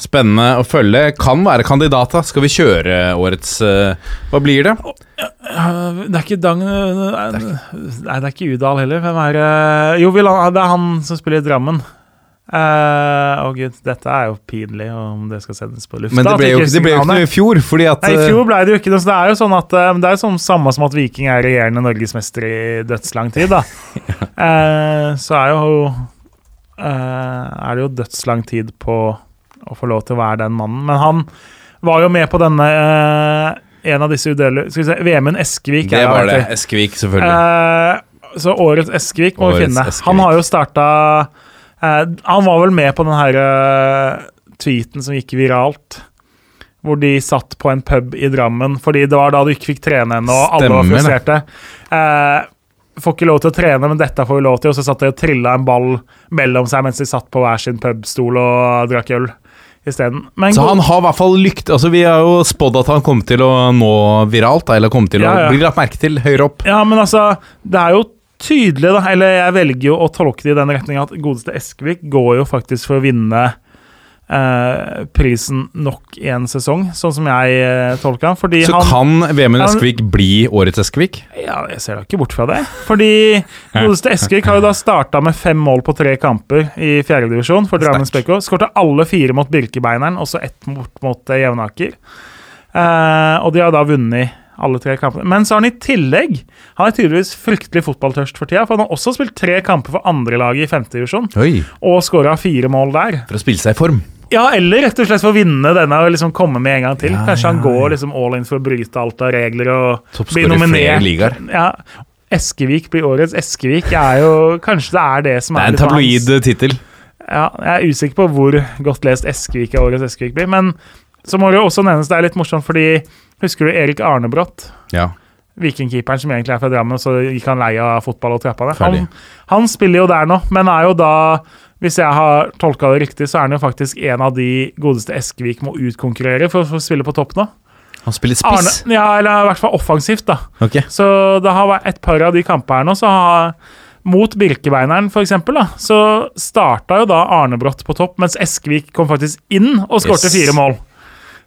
Spennende å følge. Kan være kandidat, da. Skal vi kjøre årets uh, Hva blir det? Uh, Det er ikke Dang Nei, det er ikke Udal heller. Hvem er uh, Jo, det er han som spiller i Drammen. Å uh, oh gud, dette er jo pinlig om det skal sendes på lufta. Men det ble jo ikke ble jo ikke noe i fjor, fordi at Nei, I eh, fjor ble det jo ikke noe, så det er jo sånn at eh, Det er jo sånn samme som at Viking er regjerende norgesmester i dødslang tid, da. Eh, så er jo uh, Er det jo dødslang tid på å få lov til å være den mannen. Men han var jo med på denne eh, En av disse udelelige Skal vi se, Vemund Eskevik. Det var det. Eskevik, selvfølgelig. Eh, så årets Eskevik må vi finne. Eskevik. Han har jo starta eh, Han var vel med på den her tweeten som gikk viralt. Hvor de satt på en pub i Drammen fordi det var da du ikke fikk trene ennå, og alle var frustrerte. Eh, får ikke lov til å trene, men dette får vi lov til. Og så satt de og trilla en ball mellom seg mens de satt på hver sin pubstol og drakk øl isteden. Så han har i hvert fall lykt Altså Vi har jo spådd at han kommer til å nå viralt, da, eller kommer til Ja, ja. å bli lagt merke til høyere opp. Ja, men altså, det er jo tydelig, da. Eller jeg velger jo å tolke det i den retning at godeste Eskevik går jo faktisk for å vinne eh, prisen nok en sesong, sånn som jeg eh, tolker han. Så han kan Vemund Eskvik bli årets Eskvik? Ja, jeg ser da ikke bort fra det. Fordi godeste Eskvik har jo da starta med fem mål på tre kamper i fjerdedivisjon for Drammen BK. Skårte alle fire mot Birkebeineren, og så ett mot, mot eh, Jevnaker. Eh, og de har da vunnet alle tre kampene. Men så har han i tillegg Han er tydeligvis fryktelig fotballtørst for tida, for han har også spilt tre kamper for andrelaget i femtedivisjon, og skåra fire mål der. for å spille seg i form. Ja, eller rett og slett for å vinne denne og liksom komme med en gang til. Ja, Kanskje han går ja. liksom all in for å bryte alt av regler og bli nominert. Ja, Eskevik blir årets Eskevik. Er jo, kanskje det er det som er Det er, en tabloid hans- tittel. Ja, jeg er usikker på hvor godt lest Eskevik er årets Eskevik blir. Men så må det jo også nevnes, det er litt morsomt, fordi husker du Erik Arnebrott? Ja. Vikingkeeperen som egentlig er fra Drammen, så gikk han lei av fotball og trappa. Ferdig. Han, han spiller jo der nå, men er jo da hvis jeg har tolka det riktig, så er han jo faktisk en av de godeste Eskevik må utkonkurrere for, for å spille på topp nå. Han spiller Arne, spiss. ja, eller i hvert fall offensivt, da. Ok. Så det har vært et par av de kampene her nå, så har mot Birkebeineren, da, så starta jo da Arnebrott på topp, mens Eskevik kom faktisk inn og skårte Yes. fire mål.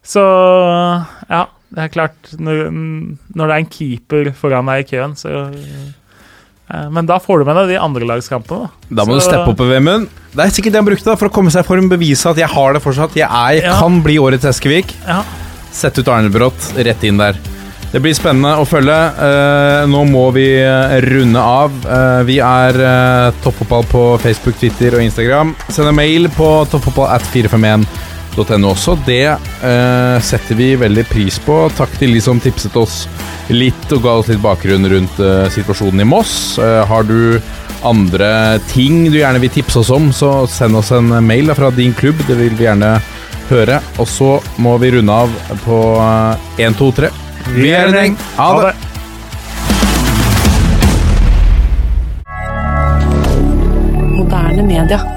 Så ja, det er klart Når, når det er en keeper foran deg i køen, så Eh, men da får du med deg de andre lagskampene da må så, du steppe opp i Vemund. Det er sikkert det han brukte da, for å komme seg i form, bevise at jeg har det fortsatt. Jeg, er, ja. kan bli årets Eskevik. Ja. Sett ut Arnebrott rett inn der. Det blir spennende å følge. Eh, nå må vi eh, runde av. vi er toppfotball på Facebook, Twitter og Instagram. Send en mail på toppfotballat451 shop.no også. Det eh, setter vi veldig pris på. Takk til de som tipset oss litt og ga oss litt bakgrunn rundt eh, situasjonen i Moss. Eh, har du andre ting du gjerne vil tipse oss om, så send oss en mail fra din klubb. Det vil vi gjerne høre. Og så må vi runde av på 1, 2, 3. Vi er en gjeng. Ha det. Moderne media.